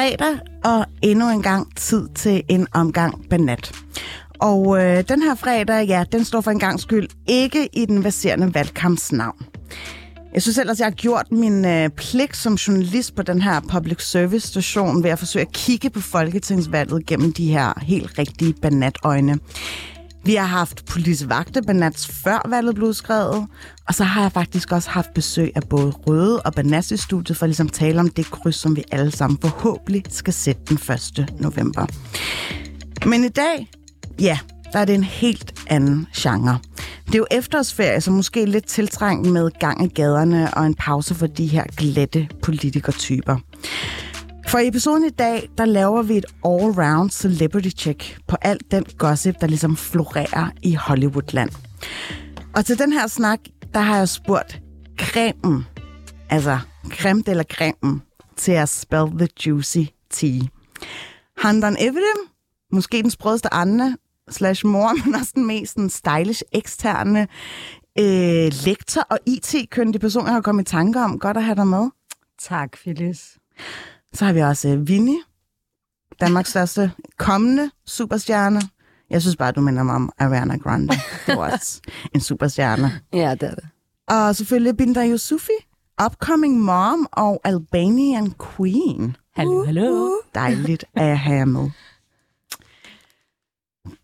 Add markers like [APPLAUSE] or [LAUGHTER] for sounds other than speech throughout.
Fredag, og endnu en gang tid til en omgang banat. Og øh, den her fredag, ja, den står for en gang skyld ikke i den baserende valgkamps navn. Jeg synes ellers, jeg har gjort min øh, pligt som journalist på den her public service station ved at forsøge at kigge på folketingsvalget gennem de her helt rigtige banatøjne. Vi har haft politivagte Banats før valget blev udskrevet, og så har jeg faktisk også haft besøg af både Røde og Banats i studiet for ligesom at ligesom tale om det kryds, som vi alle sammen forhåbentlig skal sætte den 1. november. Men i dag, ja, der er det en helt anden genre. Det er jo efterårsferie, så måske lidt tiltrængt med gang i gaderne og en pause for de her glatte politikertyper. For i episoden i dag, der laver vi et all-round celebrity check på alt den gossip, der ligesom florerer i Hollywoodland. Og til den her snak, der har jeg spurgt cremen, altså creme eller cremen, til at spell the juicy tea. Handan Evidem, måske den sprødeste Anne, slash mor, [LAUGHS] men også den mest den stylish eksterne øh, lektor og IT-køndig person, jeg har kommet i tanke om. Godt at have dig med. Tak, Phyllis. Så har vi også øh, Vinnie, Danmarks største kommende superstjerne. Jeg synes bare, du minder mig om Ariana Grande. Det var også [LAUGHS] en superstjerne. Ja, det er det. Og selvfølgelig Binda Yusufi, upcoming mom og Albanian queen. Hallo, hallo. Dejligt at have jer med.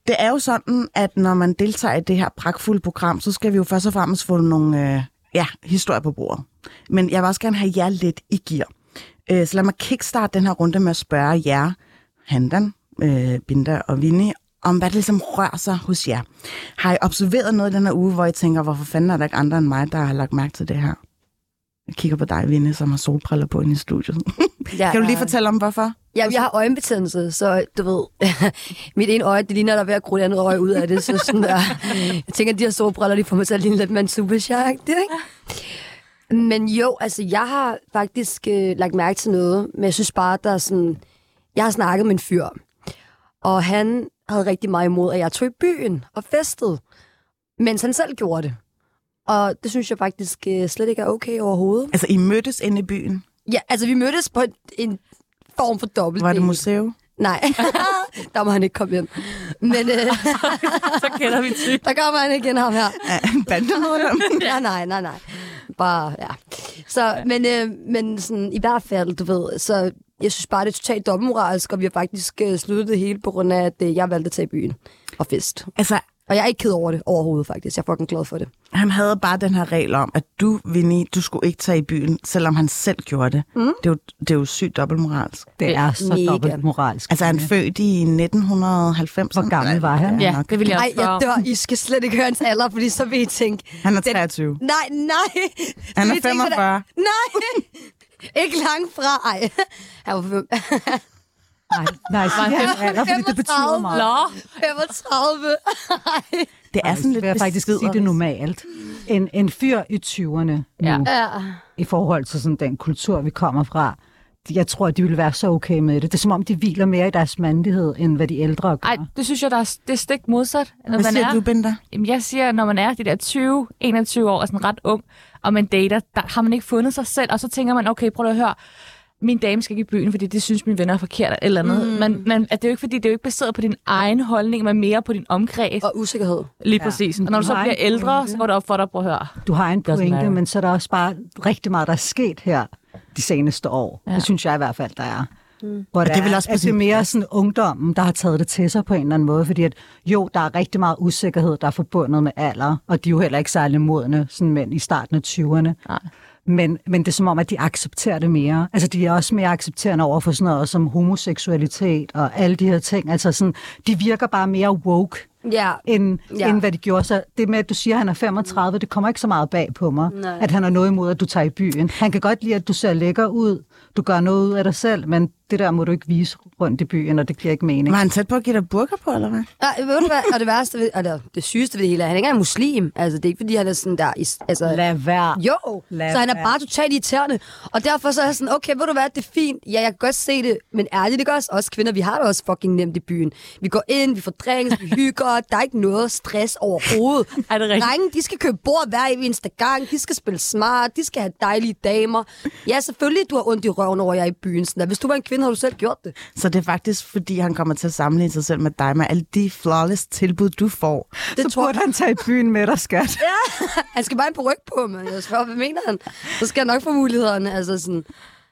Det er jo sådan, at når man deltager i det her pragtfulde program, så skal vi jo først og fremmest få nogle øh, ja, historier på bordet. Men jeg vil også gerne have jer lidt i gear. Øh, så lad mig kickstarte den her runde med at spørge jer, Handan, øh, Binda og Vinnie, om hvad det ligesom rører sig hos jer. Har I observeret noget i den her uge, hvor I tænker, hvorfor fanden er der ikke andre end mig, der har lagt mærke til det her? Jeg kigger på dig, Vinnie, som har solbriller på inde i studiet. Ja, [LAUGHS] kan du lige fortælle om, hvorfor? Ja, jeg har øjenbetændelse, så du ved, [LAUGHS] mit ene øje, det ligner, der er ved at gro det andet øje ud af det. Så sådan der. Jeg tænker, at de her solbriller, de får mig til at ligne lidt med en supershark, det ikke? Men jo, altså, jeg har faktisk øh, lagt mærke til noget, men jeg synes bare, der er sådan... Jeg har snakket med en fyr, og han havde rigtig meget imod, at jeg tog i byen og festede, mens han selv gjorde det. Og det synes jeg faktisk øh, slet ikke er okay overhovedet. Altså, I mødtes inde i byen. Ja, altså vi mødtes på en, en form for dobbelt. Var det museum? Nej, [LAUGHS] der må han ikke komme hjem. Men øh, [LAUGHS] Så kender vi typ. der kommer han igen, ham her. Ja, bandemedlem. [LAUGHS] Ja, nej, nej, nej. Bare, ja. Så, men, øh, men sådan, i hvert fald, du ved, så jeg synes bare, det er totalt dobbeltmoralsk, og vi har faktisk øh, sluttet det hele på grund af, at øh, jeg valgte at tage i byen og fest. Altså, Og jeg er ikke ked over det overhovedet, faktisk. Jeg er fucking glad for det. han havde bare den her regel om, at du, Vinnie, du skulle ikke tage i byen, selvom han selv gjorde det. Mm. Det, er jo, det er jo sygt dobbeltmoralsk. Det er så Mega. dobbelt moralsk. Altså, han født i 1990. Hvor gammel var han? Ja, det vil jeg Nej, også spørge jeg dør. I skal slet ikke høre hans alder, fordi så vil I tænke... Han er Den- 23. Nej, nej. Han er vil I tænke, 45. Nej. [LAUGHS] ikke langt fra. Ej. Han var [LAUGHS] Nej, nej, er alder, fordi det betyder 35. meget. Nå, 35. Ej. [LAUGHS] Det er sådan lidt jeg faktisk sige det normalt. En, en fyr i 20'erne nu, Ja. I forhold til sådan den kultur, vi kommer fra, jeg tror, de ville være så okay med det. Det er som om, de hviler mere i deres mandighed, end hvad de ældre gør. ej, det synes jeg, der er, det er stik modsat. Når Hvad man siger er, du, Binda? Jamen, jeg siger, når man er de der 20, 21 år og sådan ret ung, og man dater, der har man ikke fundet sig selv, og så tænker man, okay, prøv at høre, min dame skal ikke i byen, fordi det synes mine venner er forkert eller andet. Mm. Men, men at det er jo ikke, fordi det er jo ikke baseret på din egen holdning, men mere på din omkreds. Og usikkerhed. Lige præcis. Og når du så bliver ældre, pointe. så går det op for dig at prøve at høre. Du har en pointe, men så er der også bare rigtig meget, der er sket her de seneste år. Ja. Det synes jeg i hvert fald, der er. Mm. Hvor det er vel også at det er mere sådan ungdommen, der har taget det til sig på en eller anden måde, fordi at jo, der er rigtig meget usikkerhed, der er forbundet med alder, og de er jo heller ikke særlig modne, sådan mænd i starten af 20'erne. Nej. Men, men det er som om, at de accepterer det mere. Altså, de er også mere accepterende over for sådan noget som homoseksualitet og alle de her ting. Altså, sådan, de virker bare mere woke, Ja. end, Ja. end hvad de gjorde. Så det med, at du siger, at han er 35, det kommer ikke så meget bag på mig, Nej. at han har noget imod, at du tager i byen. Han kan godt lide, at du ser lækker ud, du gør noget ud af dig selv, men det der må du ikke vise rundt i byen, og det giver ikke mening. Var han tæt på at give dig burger på, eller hvad? Nej, ved du hvad? Og det værste, ved, eller det sygeste ved det hele er, at han ikke er muslim. Altså, det er ikke, fordi han er sådan der... Altså, Lad være. Jo, Lad så han er være. bare totalt irriterende. Og derfor så er jeg sådan, okay, ved du hvad, det er fint. Ja, jeg kan godt se det, men ærligt, det gør os også kvinder. Vi har det også fucking nemt i byen. Vi går ind, vi får drinks, vi hygger. Der er ikke noget stress overhovedet. [LAUGHS] Er det rigtigt? Drenge, de skal købe bord hver eneste gang. De skal spille smart. De skal have dejlige damer. Ja, selvfølgelig, du har ondt i røven over, at jeg er i byen. Sådan der. Hvis du var en kvinde, kvinde, har du selv gjort det. Så det er faktisk, fordi han kommer til at sammenligne sig selv med dig, med alle de flawless tilbud, du får. Det Så tror burde han tage i byen med dig, skat. [LAUGHS] Han skal bare en ryg på, men jeg spørger, hvad mener han? Så skal han nok få mulighederne. Altså sådan,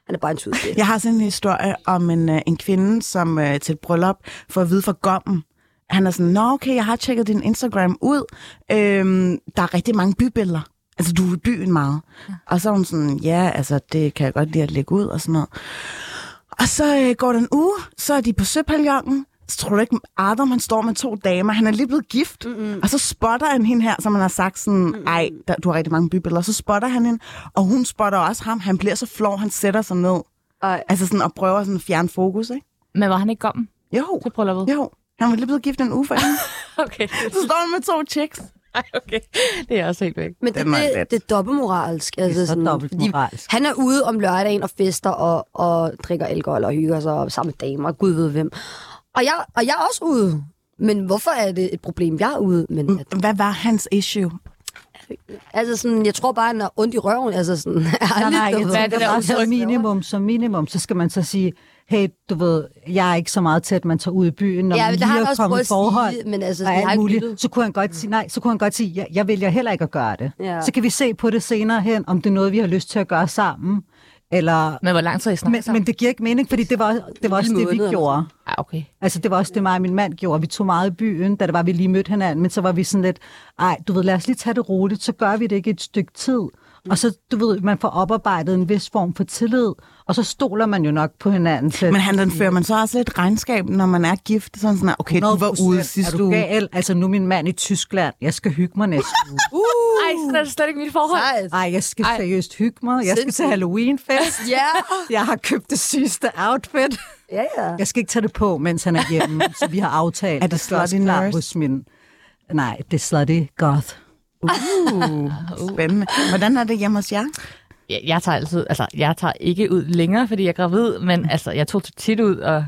han er bare en tud. Jeg har sådan en historie om en, øh, en kvinde, som øh, til et bryllup får at vide fra gommen, han er sådan, nå okay, jeg har tjekket din Instagram ud. Øhm, der er rigtig mange bybilleder. Altså, du er i byen meget. Ja. Og så er hun sådan, ja, altså, det kan jeg godt lide at lægge ud og sådan noget. Og så øh, går der en uge, så er de på Søpavillongen. Så tror du ikke, Adam han står med to damer. Han er lige blevet gift. Mm-hmm. Og så spotter han hende her, som han har sagt sådan, ej, der, du har rigtig mange bybilleder. Så spotter han hende, og hun spotter også ham. Han bliver så flov, han sætter sig ned. Ej. Altså sådan, og prøver sådan at fjerne fokus, ikke? Men var han ikke kommet Jo, til brylluppet? jo. Han var lige blevet gift en uge for hende. [LAUGHS] Okay. Så står han med to chicks. [LAUGHS] Okay. Det er også helt væk. Men det, er det, det er dobbeltmoralsk. Altså, Det er så sådan, dobbeltmoralsk. Han er ude om lørdagen og fester og, og drikker alkohol og hygger sig og sammen med damer, gud ved hvem. Og jeg, og jeg er også ude. Men hvorfor er det et problem, jeg er ude? Men at, Hvad var hans issue? altså sådan, jeg tror bare, han er ondt i røven. Altså sådan, [LAUGHS] Nej, nej, jeg er tænker der også som minimum, som minimum, så skal man så sige, hey, du ved, jeg er ikke så meget til, at man tager ud i byen, når Ja, man lige har er kommet i forhold. sige, men altså, og alt muligt, lyttet. så kunne han godt sige, nej, så kunne han godt sige, jeg, jeg vælger heller ikke at gøre det. Ja. Så kan vi se på det senere hen, om det er noget, vi har lyst til at gøre sammen, eller... Men hvor lang tid I Men, sammen? men det giver ikke mening, fordi det var, det var også det, vi gjorde. Ah, okay. Altså, det var også det, mig og min mand gjorde. Vi tog meget i byen, da det var, vi lige mødte hinanden, men så var vi sådan lidt, ej, du ved, lad os lige tage det roligt, så gør vi det ikke et stykke tid. Og så, du ved, man får oparbejdet en vis form for tillid, og så stoler man jo nok på hinanden. Til, Men han, den fører man så også lidt regnskab, når man er gift. Sådan sådan, okay, du var 100%. ude Er sidste du uge. gal? Altså, nu er min mand i Tyskland. Jeg skal hygge mig næste uge. [LAUGHS] Ej, så er det slet ikke mit forhold. Sejt. Ej, jeg skal Ej. seriøst hygge mig. Jeg skal til Sindssygt. Halloween-fest. Ja, Jeg har købt det sygeste outfit. ja, ja. Jeg skal ikke tage det på, mens han er hjemme, så vi har aftalt. Er det Slutty klar Nurse? hos min... Nej, det er Slutty Goth. Uh, spændende. Hvordan er det hjemme hos jer? Jeg, jeg tager altid, altså, jeg tager ikke ud længere, fordi jeg er gravid, men altså, jeg tog tit ud, og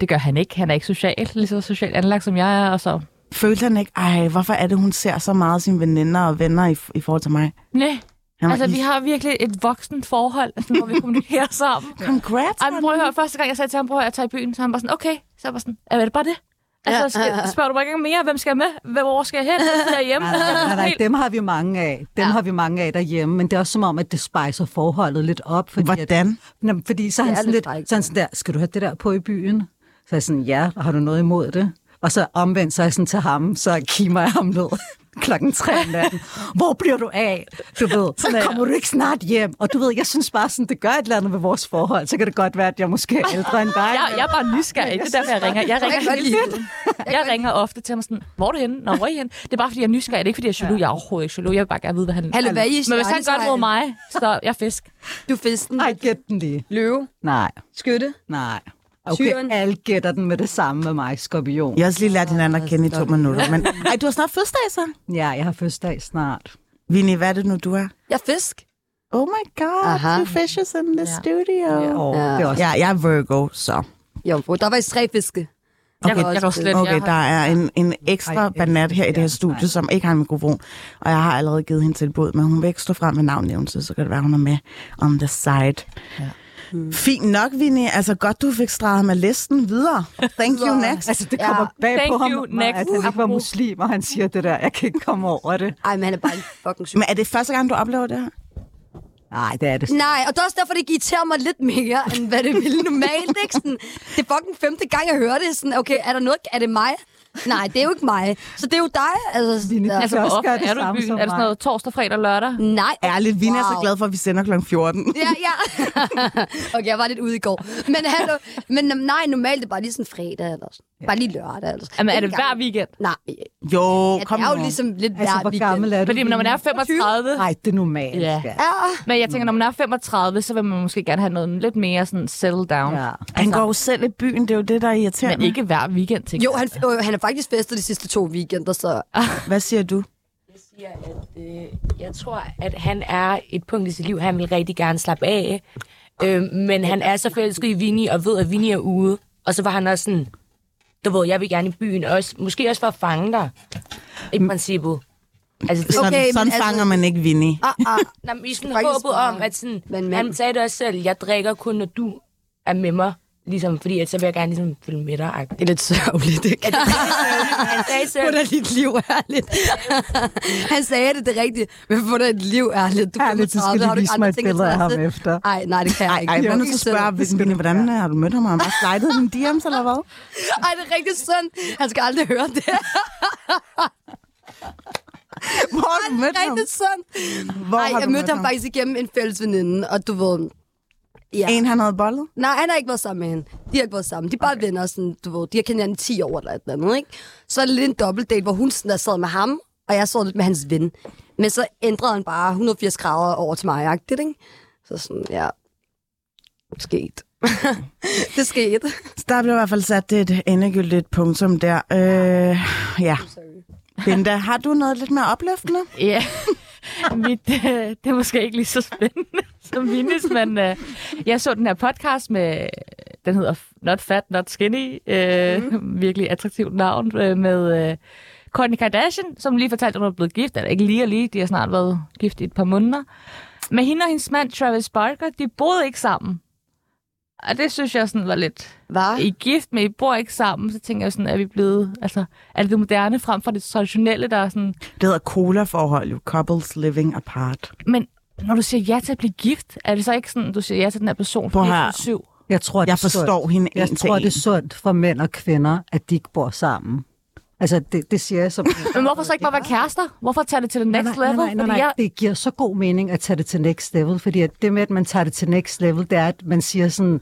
det gør han ikke. Han er ikke social, lige så socialt anlagt, som jeg er, og så... Følte han ikke, ej, hvorfor er det, hun ser så meget sine veninder og venner i, i forhold til mig? Nej, var altså, vi har virkelig et voksen forhold, altså, [LAUGHS] hvor vi kommunikerer sammen. Congrats, Ej, prøv at høre, første gang jeg sagde til ham, prøv at jeg tager i byen, så han bare sådan, okay, så jeg bare sådan, er det bare det? Altså, skal, spørger du mig ikke mere, hvem skal jeg med? Hvem, hvor skal jeg hen? Jeg er hjemme. [LAUGHS] Nej, nej, dem har vi mange af. Dem ja. har vi mange af derhjemme, men det er også som om, at det spejser forholdet lidt op. Fordi At, Hvordan? Men fordi så er han sådan lidt lidt, frækt. så han sådan der, skal du have det der på i byen? Så er jeg sådan, ja, har du noget imod det? Og så omvendt, så er jeg sådan til ham, så kimer jeg ham ned klokken tre om natten. Hvor bliver du af? Du ved, så kommer du ikke snart hjem. Og du ved, jeg synes bare sådan, det gør et eller andet ved vores forhold. Så kan det godt være, at jeg måske er ældre end dig. Jeg, jeg er bare nysgerrig, det er derfor, jeg ringer. Jeg ringer, Jeg godt lide jeg, ringer ofte til ham sådan, hvor er du henne? Nå, hvor er I henne? Det er bare, fordi jeg er nysgerrig. Det er ikke, fordi jeg er jaloux. Jeg er overhovedet ikke jaloux. Jeg vil bare gerne vide, hvad han... Hallo, hvad er I Men hvis han stjernesegl? mod mig, så jeg fisk. Du er fisken. Ej, gæt den lige. Løve. Nej, Skytte. nej. Okay, Tyren. alle gætter den med det samme med mig, skorpion. Jeg har også lige lært hinanden at kende i to minutter. Men, [LAUGHS] ej, du har snart fødselsdag, så. Ja, jeg har fødselsdag snart. Vinnie, hvad er det nu, du er? Jeg er fisk. Oh my god, Aha. two fishes in the Ja. studio. Og Ja. det er også Ja, jeg er Virgo, så. Jomfru. Der var i tre fiske. Jeg, var jeg, også slet Okay, der er en, en ekstra Ej, banat her i det her ja, studie, nej. som ikke har en mikrofon. Og jeg har allerede givet hende tilbud, men hun vil ikke stå frem med navnnævnelse, så kan det være, hun er med on the side. Ja. Fint nok, Vinnie. Altså godt, du fik streget med listen videre. Thank you [LAUGHS] next. Altså, det Ja. kommer bag Thank på ham, next. at han ikke var muslim, og han siger det der. Jeg kan ikke komme over det. Ej, men han er bare en fucking syg. Men er det første gang, du oplever det her? Nej, det er det. Nej, og det er også derfor, det irriterer mig lidt mere, end hvad det ville normalt. Ikke? Sådan, det er fucking femte gang, jeg hører det. Sådan, okay, er der noget? Er det mig? Nej, det er jo ikke mig. Så det er jo dig. Altså, Vinnie, du Altså, hvor også ofte det er du i samme byen? som Er det sådan noget torsdag, fredag, lørdag? Nej. Ærligt, Vinnie er så Wow. glad for, at vi sender kl. 14. [LAUGHS] Ja, ja. [LAUGHS] okay, jeg var lidt ude i går. Men, hallo, men nej, normalt er det bare lige sådan fredag eller sådan. Bare lige lørdag eller sådan. Jamen, er det hver weekend? Nej, Jo, ja, kom det er jo nu. ligesom lidt Altså, hver hvor weekend. gammel er du? Fordi når man er 35... Nej, det er normalt. Ja. Ja, Men jeg tænker, når man er 35, så vil man måske gerne have noget lidt mere sådan settle down. Ja. Han går jo selv i byen, det er jo det, der er irriterende. Men ikke hver weekend, tænker jo, han, øh, han har faktisk festet de sidste to weekender, så... [LAUGHS] Hvad siger du? siger, at øh, jeg tror, at han er et punkt i sit liv, han vil rigtig gerne slappe af. Øh, men han er så forelsket i Vinnie, og ved, at Vinnie er ude. Og så var han også sådan, du ved, jeg vil gerne i byen, også, måske også for at fange dig, i princippet. Altså, det, Sådan, Okay, men sådan altså- fanger man ikke Vinnie. Ah, ah. [LAUGHS] nej, men i sådan håbet bare- om, at sådan, Men- men, men- han sagde det også selv, jeg drikker kun, når du er med mig. Ligesom, fordi at så vil jeg gerne ligesom følge med dig. Det er lidt sørgeligt, ikke? [LAUGHS] Han sagde [LAUGHS] selv, Hvordan dit liv ærligt. Han sagde det, det er rigtigt. Men hvordan dit liv ærligt. Du er Ærligt, så 35, skal du vise mig et billede af ham efter. Ej, nej, det kan jeg Ej, ikke. ej, jeg er nødt til at spørge, hvordan har du mødt ham? Har han slidet dine DM's, eller hvad? Ej, det er rigtig synd. Han skal aldrig høre det. Hvor har du mødt ham? Hvor Nej, har jeg du mødte ham faktisk igennem en fælles veninde, og du ved... Ja. En, han havde bollet? Nej, han har ikke været sammen med hende. De har ikke været sammen. De er bare okay. venner, sådan, du ved, de har kendt hinanden i 10 år eller et eller andet, ikke? Så er det lidt en dobbeltdate, hvor hun sådan der sad med ham, og jeg sad lidt med hans ven. Men så ændrede han bare 180 grader over til mig, ikke? Så sådan, ja, sket. [LAUGHS] det skete. Så der blev i hvert fald sat et endegyldigt punktum der. Øh, ja. Linda, har du noget lidt mere opløftende? Ja, [LAUGHS] Mit, øh, det er måske ikke lige så spændende [LAUGHS] som Vindes, men øh, jeg så den her podcast med, den hedder Not Fat, Not Skinny, øh, mm. virkelig attraktivt navn, øh, med øh, Kourtney Kardashian, som lige fortalte, at hun er blevet gift, eller ikke lige og lige, de har snart været gift i et par måneder. Men hende og hendes mand, Travis Barker, de boede ikke sammen. Og det synes jeg sådan var lidt... Hvad? I gift, men I bor ikke sammen, så tænker jeg sådan, er vi blevet... Altså, er det det moderne frem for det traditionelle, der er sådan... Det hedder cola-forhold, jo. Couples living apart. Men når du siger ja til at blive gift, er det så ikke sådan, du siger ja til den her person Prøv her. 7 Jeg tror, det Jeg er sundt. forstår hende Jeg en til tror, det er sundt for mænd og kvinder, at de ikke bor sammen. Altså, det, det siger jeg som... [LAUGHS] Men hvorfor så ikke bare være kærester? Hvorfor tage det til the next nej, nej, level? Nej, nej, Fordi nej, jeg, det giver så god mening at tage det til next level, fordi at det med, at man tager det til next level, det er, at man siger sådan,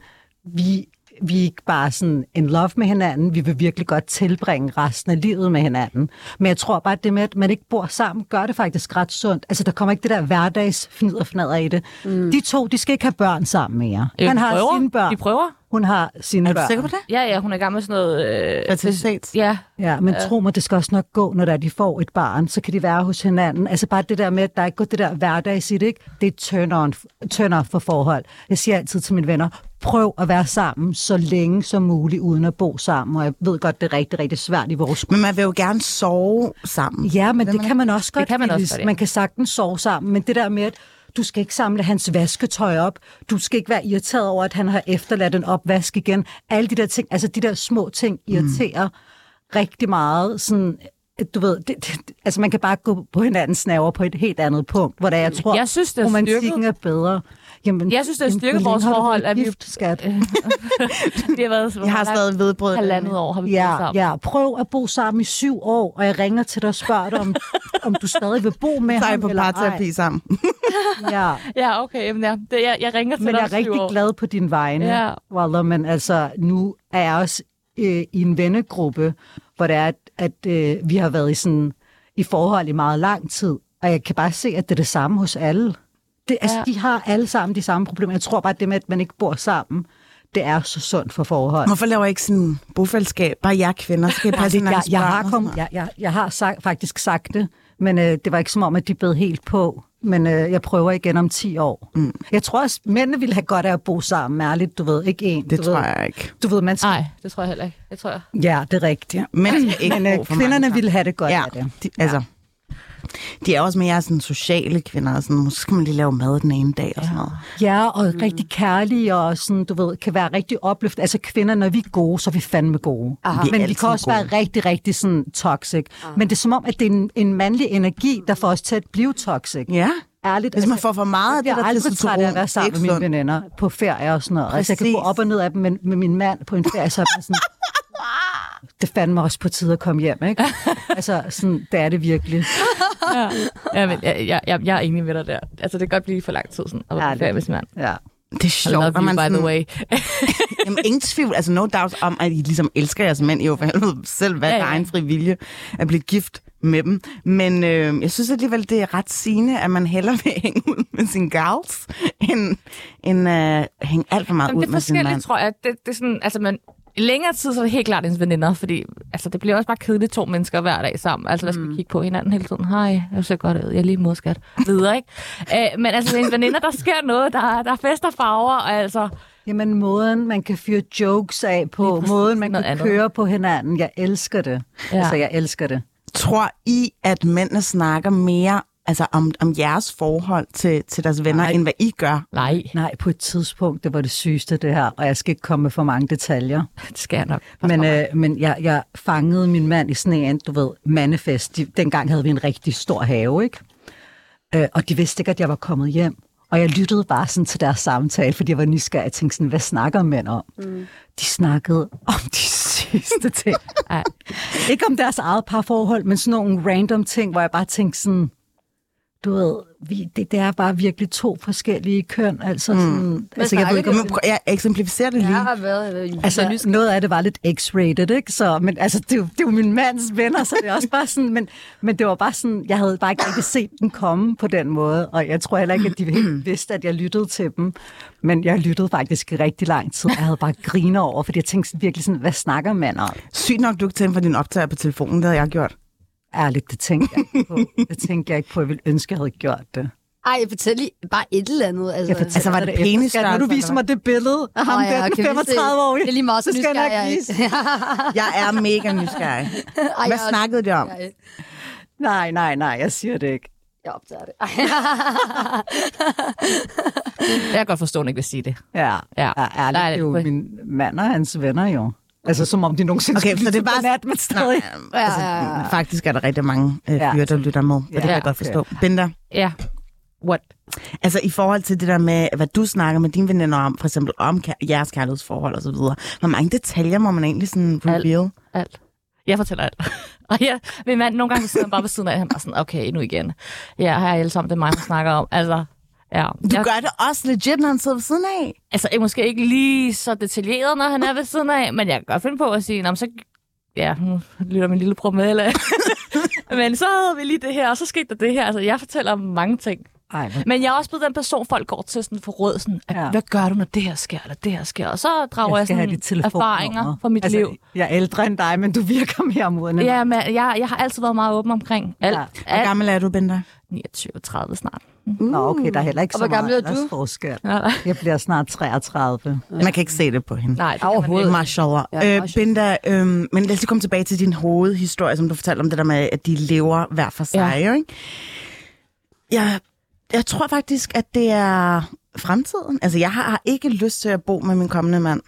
vi, vi er ikke bare sådan in love med hinanden, vi vil virkelig godt tilbringe resten af livet med hinanden. Men jeg tror bare, at det med, at man ikke bor sammen, gør det faktisk ret sundt. Altså, der kommer ikke det der hverdags fnider fnader i det. Mm. De to, de skal ikke have børn sammen mere. Øh, Han har prøver. sine børn. De prøver. Hun har sine Er du børn. sikker på det? Ja, ja, hun er med sådan noget... Øh, Fertilitet? ja, Ja, men tro mig, det skal også nok gå, når der de får et barn, så kan de være hos hinanden. Altså bare det der med, at der ikke går det der hverdag i det, ikke? det er turn on, turn off for forhold. Jeg siger altid til mine venner, prøv at være sammen så længe som muligt, uden at bo sammen. Og jeg ved godt, det er rigtig, rigtig svært i vores Men man vil jo gerne sove sammen. Ja, men det kan man også godt. kan man også godt, ja. Man kan sagtens sove sammen, men det der med, at du skal ikke samle hans vasketøj op, du skal ikke være irriteret over, at han har efterladt en opvask igen. Alle de der ting, altså de der små ting irriterer mm. rigtig meget. Sådan, du ved, det, det, altså man kan bare gå på hinandens naver på et helt andet punkt, hvor der jeg tror, Jeg synes, det er romantikken styrket. er bedre. Jamen, Jeg synes, det er hvor vores forhold, at vi- gift, skat? [LAUGHS] det har været... Jeg har stadig vedbrød. halvandet år, har vi boet Ja, sammen. ja, prøv at bo sammen i syv år, og jeg ringer til dig og spørger dig, om, [LAUGHS] om du stadig vil bo med er ham på eller ej. parterapi sammen. [LAUGHS] Ja, Ja, okay. Jamen, ja. Det, jeg, jeg ringer til men dig jeg om er rigtig år. glad på din vegne, Ja. Walter, men altså, nu er jeg også øh, i en vennegruppe, hvor det er, at, at øh, vi har været i sådan i forhold i meget lang tid, og jeg kan bare se, at det er det samme hos alle. Det, altså, Ja. de har alle sammen de samme problemer. Jeg tror bare, at det med, at man ikke bor sammen, det er så sundt for forhold. Hvorfor laver I ikke sådan en bofællesskab? Bare jer kvinder skal passe det, jeg, jeg, har kom, jeg, jeg, jeg har sagt, faktisk sagt det, men øh, det var ikke som om, at de bed helt på. Men øh, jeg prøver igen om 10 år. Mm. Jeg tror også, mændene ville have godt af at bo sammen, ærligt, du ved, ikke en. Det du tror ved, jeg ikke. Du ved, man skal... Nej, det tror jeg heller ikke. Jeg tror, jeg... Ja, det er rigtigt. Men, [CLEARS THROAT] ikke Men øh, mange kvinderne sammen. ville have det godt ja, af det. De, altså, de er også mere sådan sociale kvinder. og Sådan, måske skal man lige lave mad den ene dag og sådan noget. Ja, og mm. rigtig kærlige og sådan, du ved, kan være rigtig opløftet. Altså kvinder, når vi er gode, så er vi fandme gode. Vi er Men vi kan også gode. være rigtig, rigtig sådan toxic. Men det er som om, at det er en, en mandlig energi, der får os til at blive toxic. Ja, Ærligt. hvis man får for meget af det der er aldrig træt af at være sammen med mine veninder på ferie og sådan noget. Altså, jeg kan gå Præcis. op og ned af dem med, med min mand på en ferie, så er sådan, [LAUGHS] det fandt mig også på tide at komme hjem, ikke? [LAUGHS] Altså, sådan, det er det virkelig. Ja, ja men jeg, jeg, jeg, jeg er enig med dig der. Altså, det kan godt blive for lang tid sådan, at være Ja, det- med sin mand. Ja. Det er I sjovt, love you, man by the sådan, way. [LAUGHS] Jamen, ingen tvivl, altså no doubt om, at I ligesom elsker jeres mænd. I jo for helvede selv været Ja, ja, egen fri vilje at blive gift med dem. Men øh, jeg synes alligevel, det er ret sigende, at man hellere vil [LAUGHS] hænge ud med sine gals, end, end øh, hænge alt for meget Jamen, ud det er med sin mand. forskelligt, tror jeg. Det, det er sådan, altså, man, i længere tid, så er det helt klart ens veninder, fordi altså, det bliver også bare kedeligt to mennesker hver dag sammen. Altså, der skal vi kigge på hinanden hele tiden. Hej, jeg ser godt ud. Jeg er lige modskat. Videre, ikke? [LAUGHS] Æ, men altså, ens veninder, der sker noget. Der, er- der er fest og farver, og altså... Jamen, måden, man kan fyre jokes af på, måden, man kan andet. køre på hinanden. Jeg elsker det. Ja. Altså, jeg elsker det. Tror I, at mændene snakker mere altså om, om jeres forhold til, til deres venner, Nej. end hvad I gør. Nej, Nej, på et tidspunkt, det var det sygeste det her, og jeg skal ikke komme med for mange detaljer. [LAUGHS] det skal jeg nok. Men, øh, men jeg, jeg fangede min mand i sådan en, du ved, mandefest. De, dengang havde vi en rigtig stor have, ikke? Øh, og de vidste ikke, at jeg var kommet hjem. Og jeg lyttede bare sådan til deres samtale, fordi jeg var nysgerrig. Jeg tænkte sådan, hvad snakker mænd om? Mm. De snakkede om de [LAUGHS] sidste ting. Ikke om deres eget parforhold, men sådan nogle random ting, hvor jeg bare tænkte sådan, du ved, vi, det, det er bare virkelig to forskellige køn. Altså, sådan, altså jeg ved ikke, om, Nu, prøv- jeg eksemplificerer det lige. Jeg har været... Øh, Altså, noget af det var lidt x-rated, ikke? Så, men altså, det, er det jo min mands venner, så det er også bare sådan, men, men det var bare sådan, jeg havde bare ikke rigtig set den komme på den måde, og jeg tror heller ikke, at de helt vidste, at jeg lyttede til dem, men jeg lyttede faktisk i rigtig lang tid, jeg havde bare griner over, fordi jeg tænkte sådan, virkelig sådan, hvad snakker man om? Sygt nok, du ikke tændte for din optager på telefonen, det havde jeg gjort. Ærligt, det tænkte jeg ikke på. Det tænkte jeg ikke på, jeg ville ønske, jeg havde gjort det. Ej, jeg fortæller lige bare et eller andet. Altså, Jeg Altså, var det efter. penis Skal- Når du eller mig det billede af ham ja, der, den kan vi se? 35 år Det er lige meget, så skal jeg nok jeg vise. er. [LAUGHS] Jeg er mega nysgerrig. Ej, Hvad snakkede de om? jeg- Nej, nej, nej, jeg siger det ikke. Jeg optager det. [LAUGHS] Jeg kan godt forstå, at hun ikke vil sige det. Ja, Ja. ja ærligt, det er jo det- min mand og hans venner jo. Altså, som om de nogensinde Okay, skulle så det er bare... nat, men stadig. Nej, altså, Ja, ja, ja. Faktisk er der rigtig mange øh, Ja. fyre, der lytter med, og det kan Ja, jeg godt okay. forstå. Binder, Ja. What? altså i forhold til det der med, hvad du snakker med dine veninder om, for eksempel om kær- jeres kærlighedsforhold og så videre. Hvor mange detaljer må man egentlig sådan reveal? Alt. Jeg fortæller alt. [LAUGHS] Og jeg, min mand, nogle gange sidder han bare ved siden af, han bare sådan, okay, nu igen. Ja, her er alle sammen, det er mig, der snakker om. Altså, ja. Du jeg, gør det også legit, når han sidder ved siden af. altså, jeg måske ikke lige så detaljeret, når han er ved siden af, men jeg kan godt finde på at sige, "Nå, men så ja, nu lytter min lille promille af. [LAUGHS] men så havde vi lige det her, og så skete der det her. Altså, jeg fortæller om mange ting. Ej, hvor- Men jeg er også blevet den person, folk går til sådan for råd, sådan, at, Ja. hvad gør du, når det her sker, eller det her sker? Og så drager jeg, sådan erfaringer fra mit altså, liv. Jeg er ældre end dig, men du virker mere moden Ja, men jeg, jeg har altid været meget åben omkring alt. Ja. Hvor alt. gammel er du, Binder? 29-30 snart. Nå, okay, der er heller ikke Og så hvor gammel meget er du? Ja. Jeg bliver snart 33. Man kan ikke se det på hende. Nej, det kan man Overhovedet. ikke. Mashallah. Ja, Ja, øh. Binda, øh, men lad os lige komme tilbage til din hovedhistorie, som du fortalte om det der med, at de lever hver for sig. Ja. Ikke? Jeg, jeg tror faktisk, at det er fremtiden. Altså, jeg har, har ikke lyst til at bo med min kommende mand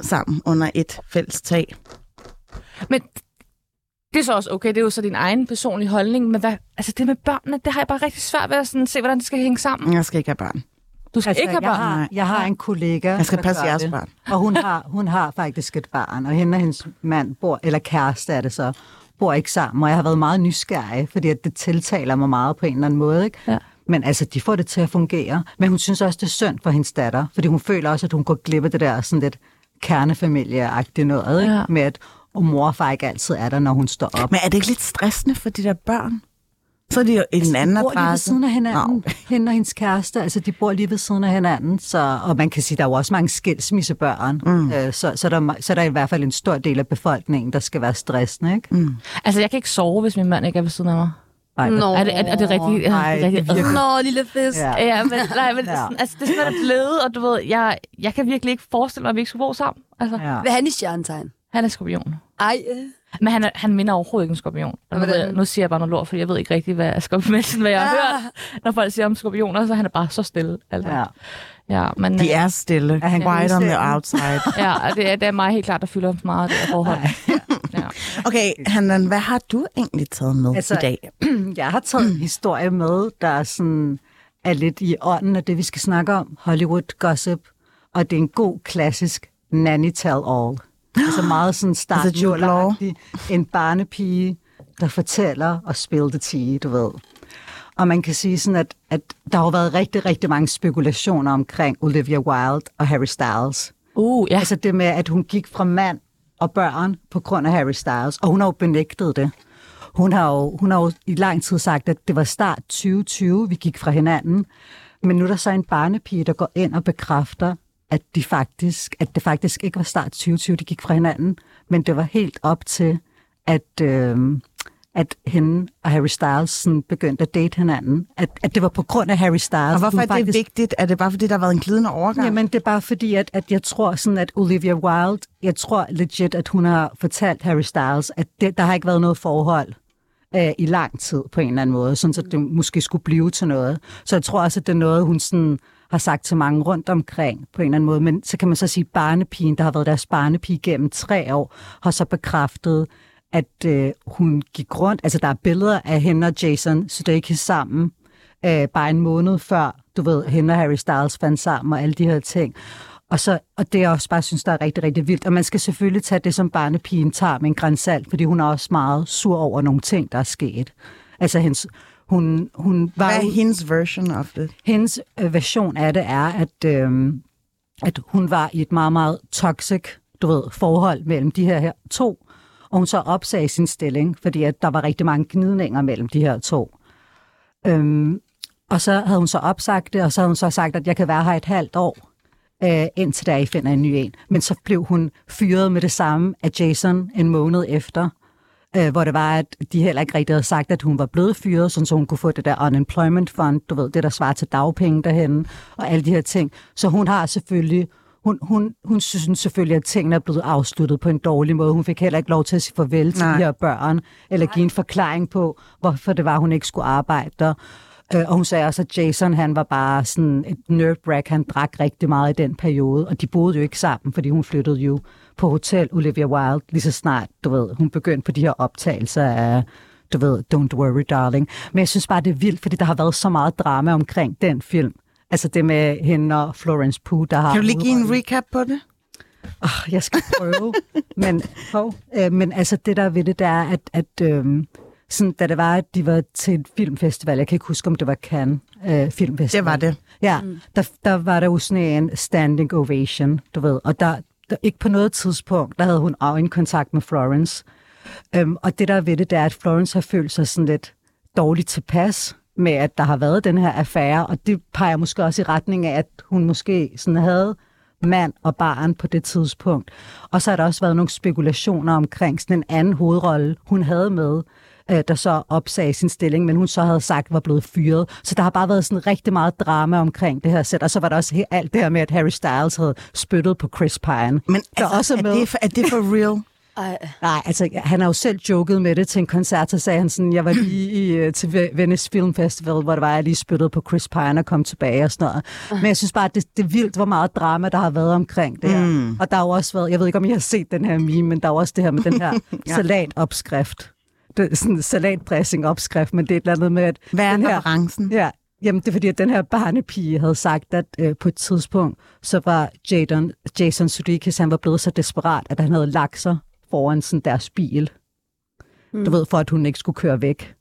sammen under et fælles tag. Men det er så også okay, det er jo så din egen personlige holdning, men hvad, altså det med børnene, det har jeg bare rigtig svært ved at sådan, se, hvordan det skal hænge sammen. Jeg skal ikke have børn. Du skal altså, ikke have jeg børn. Har, jeg har en kollega, Jeg skal der passe jeres det. børn. Og hun har, hun har faktisk et barn, og hende og hendes mand bor, eller kæreste er det så, bor ikke sammen. Og jeg har været meget nysgerrig, fordi at det tiltaler mig meget på en eller anden måde. Ikke? Ja. Men altså, de får det til at fungere. Men hun synes også, det er synd for hendes datter, fordi hun føler også, at hun går glip af det der sådan lidt kernefamilieagtige noget, ikke? Ja. med at og mor og far ikke altid er der, når hun står op. Men er det ikke lidt stressende for de der børn? Så er det jo en anden de bor lige ved adresse. siden af hinanden, Nå. [LAUGHS] hende og hendes kæreste, altså de bor lige ved siden af hinanden, så, og man kan sige, der er jo også mange skilsmissebørn, mm. øh, så, så, der, så der er i hvert fald en stor del af befolkningen, der skal være stressende, ikke? Mm. Altså, jeg kan ikke sove, hvis min mand ikke er ved siden af mig. Ej, Nå. Er det, er, er det rigtigt? Nej, [LAUGHS] er det rigtigt? Nå, lille fisk. Ja. Ja, men, [LAUGHS] nej, men Ja. altså, det er sådan, det er blevet, og du ved, jeg, jeg kan virkelig ikke forestille mig, at vi ikke skulle bo sammen. Altså, ja. Ja. Hvad er han i stjernetegn? Han er skorpion. Ej, øh. Men han, er, han minder overhovedet ikke en skorpion. Og nu, jeg, nu siger jeg bare noget lort, for jeg ved ikke rigtig, hvad, skorpion, hvad jeg har Ah. hørt, når folk siger om skorpioner, så han er bare så stille. Altså. Ja. Ja, men, De er stille. Er han White on the outside. [LAUGHS] ja, og det er, det er mig helt klart, der fylder meget af det her forhold. Ja. Okay, Handan, hvad har du egentlig taget med Altså, i dag? [CLEARS THROAT] Jeg har taget en historie med, der er, sådan, er lidt i ånden af det, vi skal snakke om, Hollywood gossip, og det er en god klassisk nanny tell all. Altså meget sådan start Altså. En barnepige, der fortæller og spiller det tige, du ved. Og man kan sige sådan, at, at der har været rigtig, rigtig mange spekulationer omkring Olivia Wilde og Harry Styles. Uh, ja. Altså det med, at hun gik fra mand og børn på grund af Harry Styles, og hun har jo benægtet det. Hun har jo, hun har jo i lang tid sagt, at det var start 2020, vi gik fra hinanden. Men nu er der så en barnepige, der går ind og bekræfter, at, de faktisk, at det faktisk ikke var start 2020, de gik fra hinanden, men det var helt op til, at, øh, at hende og Harry Styles sådan begyndte at date hinanden. At, at det var på grund af Harry Styles. Og hvorfor er det faktisk- vigtigt? Er det bare, fordi der har været en glidende overgang? Jamen, det er bare fordi, at, at jeg tror sådan, at Olivia Wilde, jeg tror legit, at hun har fortalt Harry Styles, at det, der har ikke været noget forhold øh, i lang tid på en eller anden måde, sådan så det måske skulle blive til noget. Så jeg tror også, at det er noget, hun sådan har sagt til mange rundt omkring på en eller anden måde. Men så kan man så sige, at barnepigen, der har været deres barnepige gennem tre år, har så bekræftet, at øh, hun gik rundt. Altså, der er billeder af hende og Jason Sudeikis sammen, øh, bare en måned før, du ved, hende og Harry Styles fandt sammen og alle de her ting. Og, så, og det jeg også bare synes, der er rigtig, rigtig vildt. Og man skal selvfølgelig tage det, som barnepigen tager med en grænsalt, fordi hun er også meget sur over nogle ting, der er sket. Altså, hendes, hun, hun var Hvad er hendes version of det? hendes øh, version af det er, at, øh, at hun var i et meget, meget toxic du ved, forhold mellem de her, her to, og hun så opsagde sin stilling, fordi at der var rigtig mange gnidninger mellem de her to. Øhm, og så havde hun så opsagt det, og så havde hun så sagt, at jeg kan være her et halvt år, øh, indtil der I finder en ny en. Men så blev hun fyret med det samme af Jason en måned efter, øh, hvor det var, at de heller ikke rigtig havde sagt, at hun var blevet fyret, sådan så hun kunne få det der unemployment fund, du ved, det der svarer til dagpenge derhen, og alle de her ting. Så hun har selvfølgelig, hun, hun, hun synes selvfølgelig, at tingene er blevet afsluttet på en dårlig måde. Hun fik heller ikke lov til at sige farvel til Nej. de her børn, eller give en forklaring på, hvorfor det var, hun ikke skulle arbejde der. Øh, Og hun sagde også, at Jason han var bare sådan et nerve Han drak rigtig meget i den periode, og de boede jo ikke sammen, fordi hun flyttede jo på hotel Olivia Wilde lige så snart, du ved, hun begyndte på de her optagelser af, du ved, Don't Worry Darling. Men jeg synes bare, det er vildt, fordi der har været så meget drama omkring den film. Altså det med hende og Florence Pugh, der har... Kan du lige give en recap på det? Oh, jeg skal prøve. [LAUGHS] men, hov, øh, men altså det der ved det, der er, at, at øh, sådan, da det var, at de var til en filmfestival, jeg kan ikke huske, om det var Cannes øh, Filmfestival. Det var det. Ja, mm. der, der var der jo sådan en standing ovation, du ved, og der, der ikke på noget tidspunkt, der havde hun øjenkontakt med Florence. Øhm, og det der er ved det, det er, at Florence har følt sig sådan lidt dårligt tilpas med, at der har været den her affære, og det peger måske også i retning af, at hun måske sådan havde mand og barn på det tidspunkt. Og så har der også været nogle spekulationer omkring sådan en anden hovedrolle, hun havde med, øh, der så opsagde sin stilling, men hun så havde sagt, var blevet fyret. Så der har bare været sådan rigtig meget drama omkring det her sæt. Og så var der også alt det her med, at Harry Styles havde spyttet på Chris Pine. Men Der er altså, også er, med- det, for- er det for real? [LAUGHS] Ej. Nej, altså han har jo selv joket med det til en koncert, så sagde han sådan, jeg var [CLEARS THROAT] lige i, øh, til Ve- Venice Film Festival, hvor det var, jeg lige spyttede på Chris Pine og kom tilbage og sådan noget. Men jeg synes bare, at det, det er vildt, hvor meget drama, der har været omkring det her. Mm. Og der har jo også været, jeg ved ikke, om I har set den her meme, men der er jo også det her med den her [LAUGHS] ja. salatopskrift. Det er sådan en salatdressing-opskrift, men det er et eller andet med, at Hvad er den her, referencen? Ja, jamen det er fordi, at den her barnepige havde sagt, at øh, på et tidspunkt, så var Jadon, Jason Sudeikis, han var blevet så desperat, at han havde lagt sig foran sådan deres bil. Mm. Du ved, for at hun ikke skulle køre væk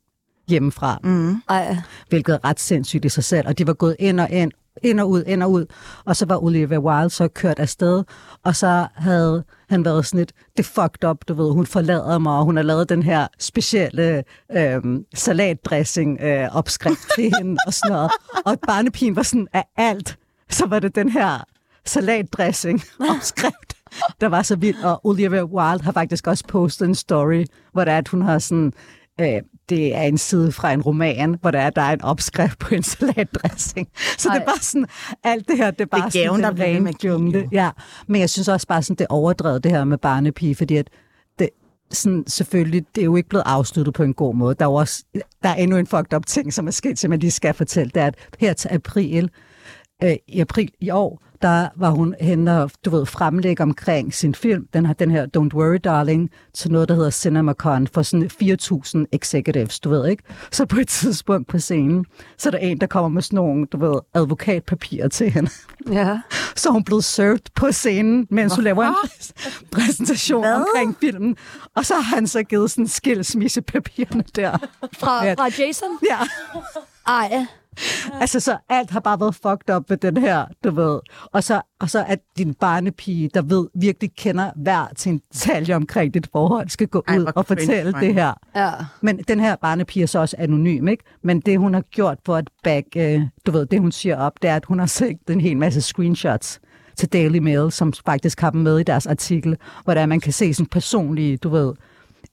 hjemmefra, mm. Ej. hvilket er ret sindssygt i sig selv. Og de var gået ind og ind, ind og ud, ind og ud. Og så var Olivia Wilde så kørt afsted, og så havde han været sådan lidt, det fucked up, du ved, hun forlader mig, og hun har lavet den her specielle øhm, salatdressing øh, opskrift [LAUGHS] til hende og sådan noget. Og barnepigen var sådan, af alt, så var det den her salatdressing [LAUGHS] opskrift, der var så vild. Og Olivia Wilde har faktisk også postet en story, hvor det er, at hun har sådan, øh, det er en side fra en roman, hvor der er, der er en opskrift på en salatdressing. Så det er Ej. bare sådan, alt det her, det er bare Det er gaven, sådan der bliver med jungle. Ja, men jeg synes også bare sådan, det er overdrevet det her med barnepige, fordi at det, sådan, selvfølgelig, det er jo ikke blevet afsluttet på en god måde. Der er også, der er endnu en fucked up ting, som er sket, som jeg lige skal fortælle. Det er, at her til april, øh, i april i år, der var hun henne og, du ved, fremlægge omkring sin film, den, her, den her Don't Worry Darling, til noget, der hedder CinemaCon, for sådan 4.000 executives, du ved ikke? Så på et tidspunkt på scenen, så er der en, der kommer med sådan nogle, du ved, advokatpapirer til hende. Ja. Så hun blevet served på scenen, mens hun laver en præsentation Hvad? omkring filmen. Og så har han så givet sådan skilsmissepapirerne der. Fra, Ja. fra Jason? Ja. Ej. [LAUGHS] Altså, så alt har bare været fucked up med den her, du ved. Og så, og så at din barnepige, der ved, virkelig kender hver til en detalje omkring dit forhold, skal gå Ej, ud og fortælle det her. Ja. Men den her barnepige er så også anonym, ikke? Men det, hun har gjort for at back, øh, du ved, det hun siger op, det er, at hun har set en hel masse screenshots til Daily Mail, som faktisk har dem med i deres artikel, hvor der man kan se sådan personlige, du ved,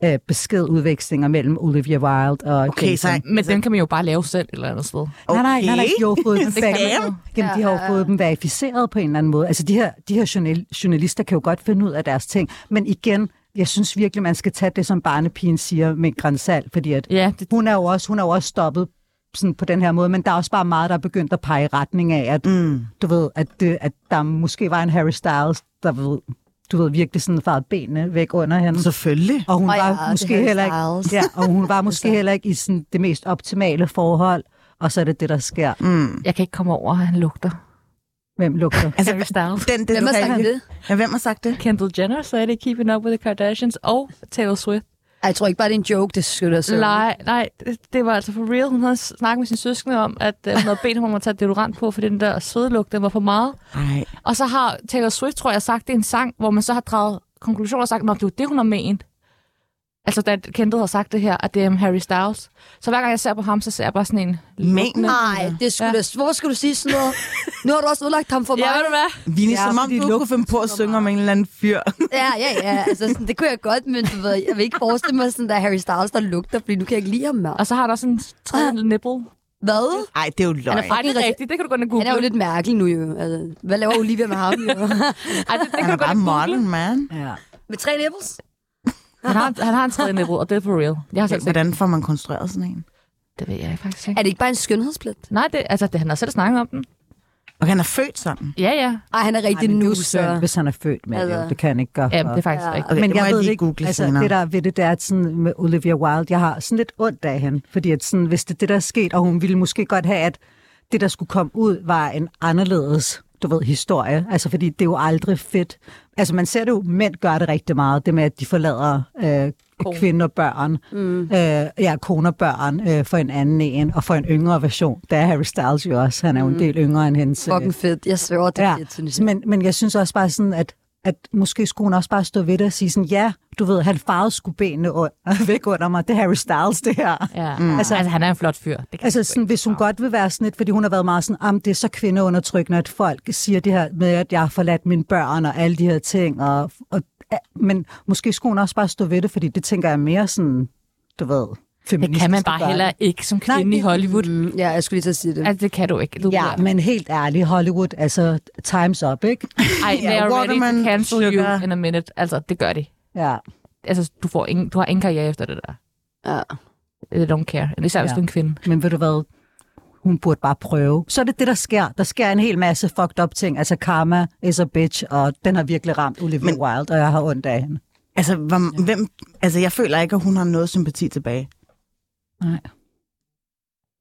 øh, beskedudvekslinger mellem Olivia Wilde og Okay, Jason. så Men den kan man jo bare lave selv et eller andet sted. Nej, nej, nej, nej, de har jo fået dem, [LAUGHS] jo. Jamen, de har jo Ja, ja, fået dem verificeret på en eller anden måde. Altså, de her, de her journal- journalister kan jo godt finde ud af deres ting, men igen, jeg synes virkelig, man skal tage det, som barnepigen siger med grænsalt, fordi at Ja, det, hun er jo også, hun er jo også stoppet sådan på den her måde, men der er også bare meget, der er begyndt at pege i retning af, at Mm. du ved, at, det, at der måske var en Harry Styles, der ved, du ved, virkelig sådan farede benene væk under hende. Selvfølgelig. Og hun ja, var er måske heller ikke, ja, og hun var [LAUGHS] måske heller ikke i sådan det mest optimale forhold, og så er det det, der sker. Mm. jeg kan ikke komme over, at han lugter. Hvem lugter? Altså, [LAUGHS] Harry Styles. den, det, Hvem har sagt det? Ja, hvem har sagt det? Kendall Jenner sagde det i Keeping Up with the Kardashians, og Taylor Swift. Ej, jeg tror ikke bare, det er en joke, det skylder sig. Nej, nej, det, var altså for real. Hun havde snakket med sin søskende om, at uh, hun havde bedt ham om at tage deodorant på, fordi den der svedelugt, den var for meget. Nej. Og så har Taylor Swift, tror jeg, sagt det i en sang, hvor man så har draget konklusioner og sagt, at det var det, hun har ment. Altså, da Kendall har sagt det her, at det er Harry Styles. Så hver gang jeg ser på ham, så ser jeg bare sådan en... Men, Nej, det skulle Ja. da, hvorfor skulle du sige sådan noget? Nu har du også udlagt ham for mig. Ja, ved du hvad? Vini, Ja, som om fordi du kunne finde på at synge om en eller anden fyr. [LAUGHS] Ja, ja, ja. Altså, sådan, det kunne jeg godt, men du ved, jeg vil ikke forestille mig sådan der Harry Styles, der lugter, fordi nu kan jeg ikke lide ham mere. Og så har der sådan en tredje nipple. Hvad? Nej, det er jo løgn. Han er Nej, det er rigtigt. Det kan du og google. Han er jo lidt mærkelig nu jo. Altså, hvad laver Olivia med ham jo? [LAUGHS] Ej, det, det Han kan er du gå bare modern, man. Ja. med tre nipples? Han har, han har en tredje nipple, og det er for real. Jeg har selv set. Hvordan får man konstrueret sådan en? Det ved jeg faktisk ikke. Er det ikke bare en skønhedsplet? Nej, det, altså, det, han har selv snakket om den. Og han er født sådan. Ja, ja. Ej, han er rigtig er nu, så... hvis han er født med Altså- det. Det kan han ikke gøre. Ja, det er faktisk Ja. rigtigt. Okay, men jeg jeg ved ikke, google altså senere. det der ved det, der er at sådan med Olivia Wilde, jeg har sådan lidt ondt af hende, fordi at sådan, hvis det er det, der er sket, og hun ville måske godt have, at det, der skulle komme ud, var en anderledes du ved, historie. Altså, fordi det er jo aldrig fedt. Altså, man ser det jo, mænd gør det rigtig meget, det med, at de forlader øh, kvinder og børn, mm. øh, ja, koner og børn øh, for en anden en, og for en yngre version. Der er Harry Styles jo også. Han er jo en del yngre end hendes... øh, Fucking fedt. Jeg sværger, det er Ja, fedt, synes jeg. men, men jeg synes også bare sådan, at, at måske skulle hun også bare stå ved det og sige sådan, ja, du ved, han farvede sgu benene under, [LAUGHS] væk under mig. Det er Harry Styles, det her. Ja. Mm. Altså, altså, han er en flot fyr. Det kan Altså, sådan, hvis hun godt vil være sådan lidt, fordi hun har været meget sådan, am, det er så kvindeundertrykkende, at folk siger det her med, at jeg har forladt mine børn og alle de her ting. Og, og, men måske skulle hun også bare stå ved det, fordi det tænker jeg er mere sådan, du ved, Det kan man bare heller ikke som kvinde Nej, i Hollywood. Mm, ja, jeg skulle lige til at sige det. Altså, det kan du ikke. Du Ja, bliver- men helt ærligt, Hollywood, altså, time's up, ikke? Ej, they Ja, are ready to cancel Sugar. you in a minute. Altså, det gør de. Ja. Altså, du, får ingen, du har ingen karriere efter det der. Ja. They don't care. Især hvis Ja. du er en kvinde. Men ved du hvad? Hun burde bare prøve. Så er det det, der sker. Der sker en hel masse fucked up ting. Altså karma is a bitch, og den har virkelig ramt Olivia Men- Wilde, og jeg har ondt af hende. Altså, hvor, hvem, altså, jeg føler ikke, at hun har noget sympati tilbage. Nej.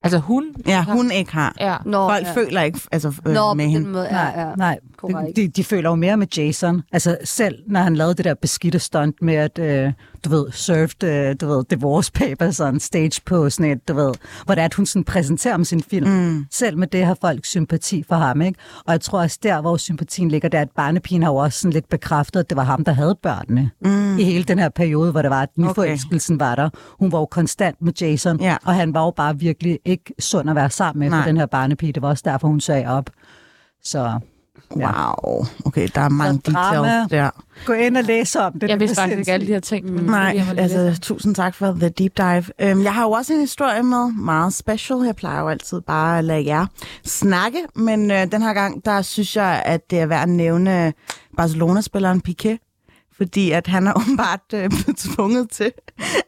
Altså, hun... Ja, hun ikke har. Ja. Nå, Folk ja. føler ikke altså, øh, Nå, med hende. måde, Nej, ja, ja. nej. Korrekt. De, de føler jo mere med Jason. Altså selv, når han lavede det der beskidte stunt med, at, øh, du ved, served, øh, du ved, divorce papers on stage på sådan et, du ved, hvor det er, at hun sådan præsenterer om sin film. Mm. Selv med det har folk sympati for ham, ikke? Og jeg tror også der, hvor sympatien ligger, det er, at barnepigen har jo også sådan lidt bekræftet, at det var ham, der havde børnene. Mm. I hele den her periode, hvor det var, at nyforelskelsen var der. Hun var jo konstant med Jason, Ja. og han var jo bare virkelig ikke sund at være sammen med Nej. for den her barnepige. Det var også derfor, hun sagde op. Så Wow. Okay, der er mange Så details der. gå ind og læse om det. Jeg vidste er faktisk ikke alle de her ting. men Nej, altså lidt- tusind tak for the deep dive. Øhm, jeg har jo også en historie med, meget special. Jeg plejer jo altid bare at lade jer snakke, men øh, den her gang, der synes jeg, at det er værd at nævne Barcelona-spilleren Piqué, fordi at han er [LAUGHS] åbenbart øh, blevet tvunget til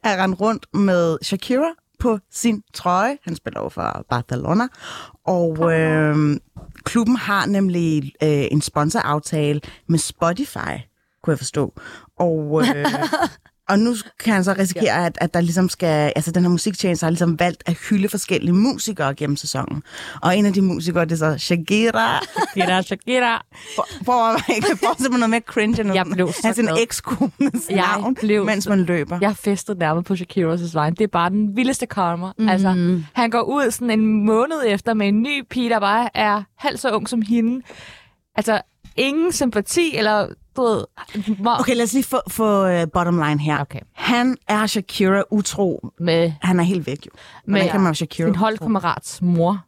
at rende rundt med Shakira på sin trøje. Han spiller jo for Barcelona, og øh, klubben har nemlig øh, en sponsoraftale med Spotify, kunne jeg forstå. Og, øh, [LAUGHS] og nu kan han så risikere, at, at der ligesom skal, altså den her musiktjeneste har ligesom valgt at hylde forskellige musikere gennem sæsonen. Og en af de musikere, det er så Shakira. Shakira, Shakira. For, for jeg kan forestille mig noget mere cringe end Jeg blev så glad. ekskones navn, blev mens man løber. Jeg festede nærmest på Shakiras vej. Det er bare den vildeste karma. Mm. Altså, han går ud sådan en måned efter med en ny pige, der bare er halvt så ung som hende. Altså, ingen sympati, eller du ved... Må, Okay, lad os lige få, få uh, bottom line her. Okay. Han er Shakira utro. Med, Han er helt væk jo. Hvordan med kan man Shakira sin holdkammerats mor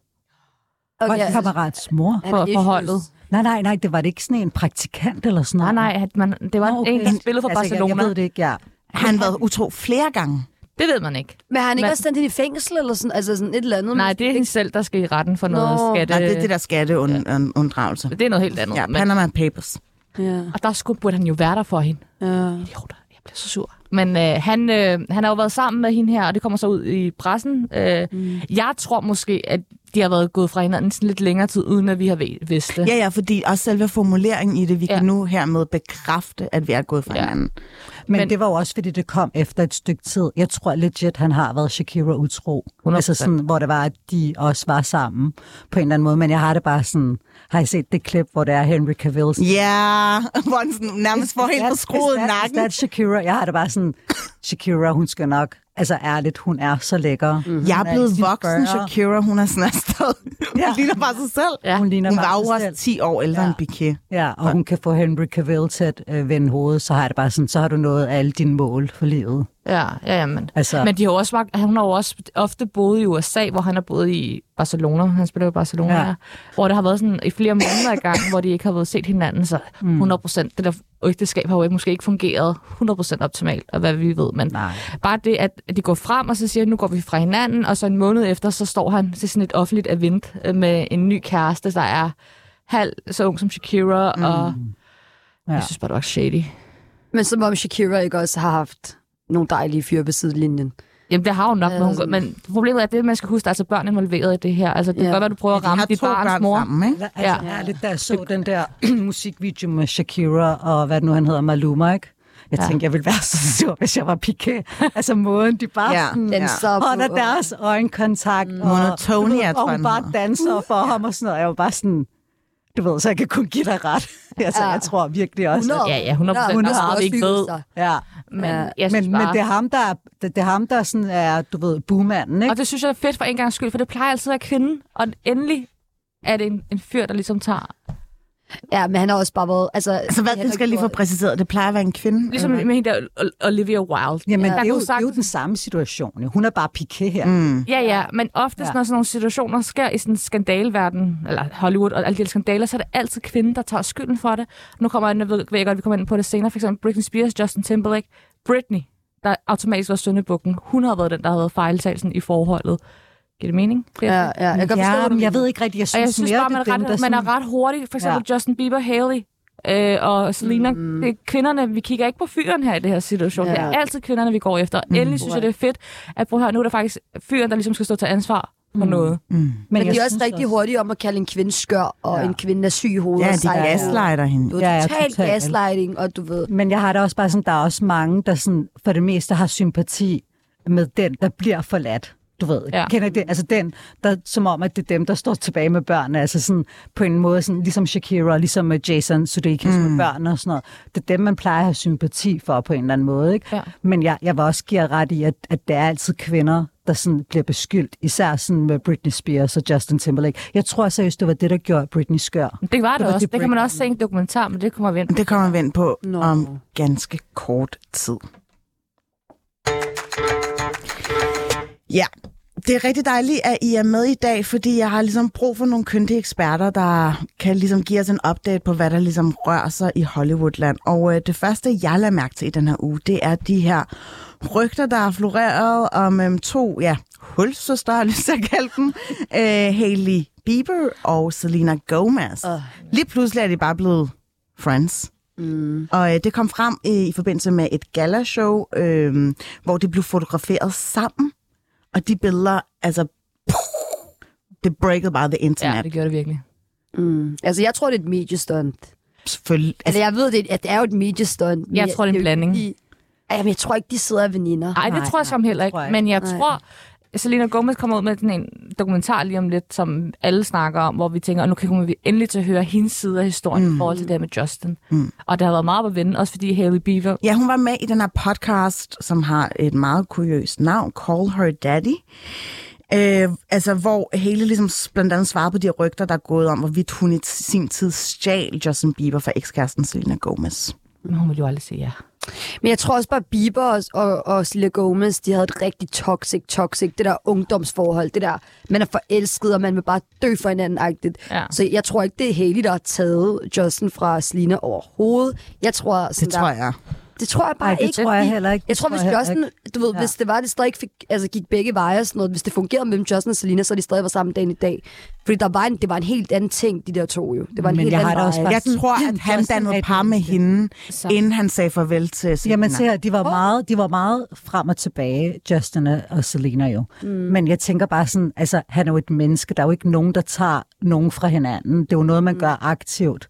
Okay, Okay, altså, kammerats mor. for, for holdet. Nej, nej, nej, det var det ikke sådan en praktikant eller sådan Nej, noget. nej, at man, det var Nå, okay. en, der spillede for altså, Barcelona. Jeg, jeg ved det ikke, ja. Har han været utro flere gange? Det ved man ikke. Men har han ikke Men- også sendt hende i fængsel, eller sådan, altså sådan et eller andet? Nej, det er hende selv, der skal i retten for noget Nå. skatte. Nej, det er det der skatteunddragelse. det er noget helt andet. Ja, men, Panama Papers. Ja, og der skulle, burde han jo være der for hende. ja. Idioter. Jeg bliver så sur. Men øh, han, øh, han har jo været sammen med hende her, og det kommer så ud i pressen. Øh, mm. Jeg tror måske, at de har været gået fra hinanden sådan lidt længere tid, uden at vi har vidst det. Ja, ja, fordi også selve formuleringen i det, vi Ja. kan nu hermed bekræfte, at vi er gået fra Ja. hinanden. Men, Men- det var jo også, fordi det kom efter et stykke tid. Jeg tror legit, han har været Shakira utro. 100%. Altså sådan, hvor det var, at de også var sammen på en eller anden måde. Men jeg har det bare sådan... Har I set det klip, hvor det er Henry Cavill? Ja, [LAUGHS] hvor han sådan nærmest får helt is that- nakken. Is that Shakira? Jeg har det bare sådan... Shakira, hun skal nok... Altså ærligt, hun er så lækker. Mm. Jeg er blevet voksen, Shakira, hun er sådan afsted. Hun Ja. ligner bare sig selv. Ja. Hun ligner Hun var jo også selv. 10 år ældre Ja. end Piquet. Ja, og hun kan få Henry Cavill til at øh, vende hovedet, så har jeg det bare sådan, så har du nået alle dine mål for livet. Ja, ja, ja men, Altså, men de har også, han har jo også ofte boet i USA, hvor han har boet i Barcelona. Han spiller jo i Barcelona, Ja. ja. hvor det har været sådan i flere måneder i gang, hvor de ikke har været set hinanden. Så 100 procent, det der ægteskab har jo ikke, måske ikke fungeret 100 procent optimalt, og hvad vi ved. Men nej. bare det, at at de går frem, og så siger, nu går vi fra hinanden, og så en måned efter, så står han til sådan et offentligt event øh, med en ny kæreste, der er halv så ung som Shakira, mm. og Ja. jeg synes bare, det var shady. Men som om Shakira ikke også har haft nogle dejlige fyre på sidelinjen. Jamen, det har hun nok, Ja, men, hun, men problemet er, at det, man skal huske, der er altså børn involveret i det her. Altså, det kan Ja. godt være, du prøver at ramme har dit barns børn mor. sammen, ikke? Altså, ja. ærligt, da jeg så den der [CLEARS THROAT] musikvideo med Shakira og hvad det nu han hedder, Maluma, ikke? Jeg Ja. ja. tænkte, jeg ville være så sur, hvis jeg var Piqué. [LAUGHS] Altså måden, de bare Ja. ja. sådan, Ja. så holder deres øjenkontakt. Mm. Monotonia, og, tror og jeg, hun bare danser for ham og sådan noget. Jeg var bare sådan, du ved, så jeg kan kun give dig ret. [LAUGHS] altså, Ja. jeg tror virkelig også, 100. at, Ja, ja, 100 procent. Hun Også har vi ikke ved. ja. Men, Ja. jeg Men, bare, men det er ham, der, er- det, det er ham, der sådan er, du ved, boomanden, ikke? Og det synes jeg er fedt for en gang skyld, for det plejer altid at være kvinden. Og endelig er det en, en fyr, der ligesom tager... Ja, men han har også bare været... Altså, Altså, hvad, det skal jeg lige få præciseret. Det plejer at være en kvinde. Ligesom eller med hende der Ol- Olivia Wilde. Jamen, Der det, er jo, det er jo den samme situation. Hun er bare Piqué her. Mm. Ja, ja, men oftest, Ja. ja. når sådan nogle situationer sker i sådan en skandalverden, eller Hollywood og alle de skandaler, så er det altid kvinden, der tager skylden for det. Nu kommer jeg, jeg ved, ved jeg godt, vi kommer ind på det senere, for eksempel Britney Spears, Justin Timberlake, Britney, der automatisk var søndebukken. Hun har været den, der har været fejltagelsen i forholdet. Giver det mening? Det er- Ja, ja, jeg kan forstå, Ja, du men jeg ved ikke rigtigt. Jeg Og synes, jeg synes mere, bare, man det er, er dem, ret, der man er sådan- ret hurtig. For eksempel ja. Justin Bieber, Haley øh, og Selena. Mm. Det er kvinderne, vi kigger ikke på fyren her i det her situation. Ja. Det er altid kvinderne, vi går efter. Mm. Endelig synes jeg, det er fedt, at prøv at høre, nu er der faktisk fyren, der ligesom skal stå til ansvar for mm. noget. Mm. Men, men de er også rigtig hurtige om at kalde en kvinde skør, og Ja. en kvinde er syg i hovedet. Ja, de sej i hovedet. gaslighter hende. Du Ja, er ja, totalt totalt. gaslighting, og du ved... Men jeg har da også bare sådan, der er også mange, der sådan, for det meste har sympati med den, der bliver forladt. Du ved, ja. Kender det? Altså den, der, som om, at det er dem, der står tilbage med børnene. Altså sådan, på en måde, sådan, ligesom Shakira, ligesom med Jason Sudeikis mm. med børn og sådan noget. Det er dem, man plejer at have sympati for på en eller anden måde. Ikke? Ja. Men jeg, jeg vil også give ret i, at, at det er altid kvinder, der sådan bliver beskyldt. Især sådan med Britney Spears og Justin Timberlake. Jeg tror seriøst, det var det, der gjorde Britney skør. Det var det, Det var også. det Det kan man også se i en dokumentar, men det kommer vi ind. Det kommer vi ind på Nå. om ganske kort tid. Ja, det er rigtig dejligt, at I er med i dag, fordi jeg har ligesom brug for nogle kyndige eksperter, der kan ligesom give os en update på, hvad der ligesom rører sig i Hollywoodland. Og øh, det første, jeg lader mærke til i den her uge, det er de her rygter, der har floreret om øh, to, ja, hulsøstre, [LAUGHS] har jeg lyst til at kalde dem, øh, Hailey Bieber og Selena Gomez. Uh. Lige pludselig er de bare blevet friends. Mm. Og øh, det kom frem i, i forbindelse med et galashow, øh, hvor de blev fotograferet sammen. Og de billeder, altså, det breakede bare the internet. Ja, det gjorde det virkelig. Mm. Altså, jeg tror, det er et mediestunt. Selvfølgelig. Altså, Altså, jeg ved, det, at det er jo et mediestunt. men Jeg tror, det er en blanding. fordi- Ej, men jeg tror ikke, de sidder af veninder. Nej, det Nej, tror jeg som heller ikke. jeg Men jeg Nej. tror, Selena Gomez kommer ud med sådan en dokumentar lige om lidt, som alle snakker om, hvor vi tænker, at nu kommer vi endelig til at høre hendes side af historien mm. i forhold til det med Justin. Mm. Og det har været meget på vende, også fordi Hailey Bieber... ja, hun var med i den her podcast, som har et meget kuriøst navn, Call Her Daddy. Øh, altså, hvor hele ligesom blandt andet svarede på de rygter, der er gået om, hvorvidt hun i sin tid stjal Justin Bieber fra ekskæresten Selena Gomez. Men hun vil jo aldrig sige ja. Men jeg tror også bare, Bieber og, og, og Selena Gomez, de havde et rigtig toxic, toxic, det der ungdomsforhold, det der, man er forelsket, og man vil bare dø for hinanden-agtigt. Ja. Så jeg tror ikke, det er Haley, der har taget Justin fra Selena overhovedet. Jeg tror, sådan Det der, tror jeg. Det tror jeg bare Nej, det ikke. tror jeg heller ikke. Jeg tror, hvis Justin, du ved, Ja. hvis det var, det stadig fik, altså, gik begge veje og sådan noget, hvis det fungerede mellem Justin og Selena, så er de stadig var sammen dagen i dag. Fordi der var en, det var en helt anden ting, de der to jo. Det var en Men helt jeg anden har også bare- Jeg tror, at han dannede et par med hende, Så. inden han sagde farvel til Selena. Jamen, se her, de var, meget, de var meget frem og tilbage, Justin og Selena jo. Mm. Men jeg tænker bare sådan, altså, han er jo et menneske. Der er jo ikke nogen, der tager nogen fra hinanden. Det er jo noget, man gør aktivt.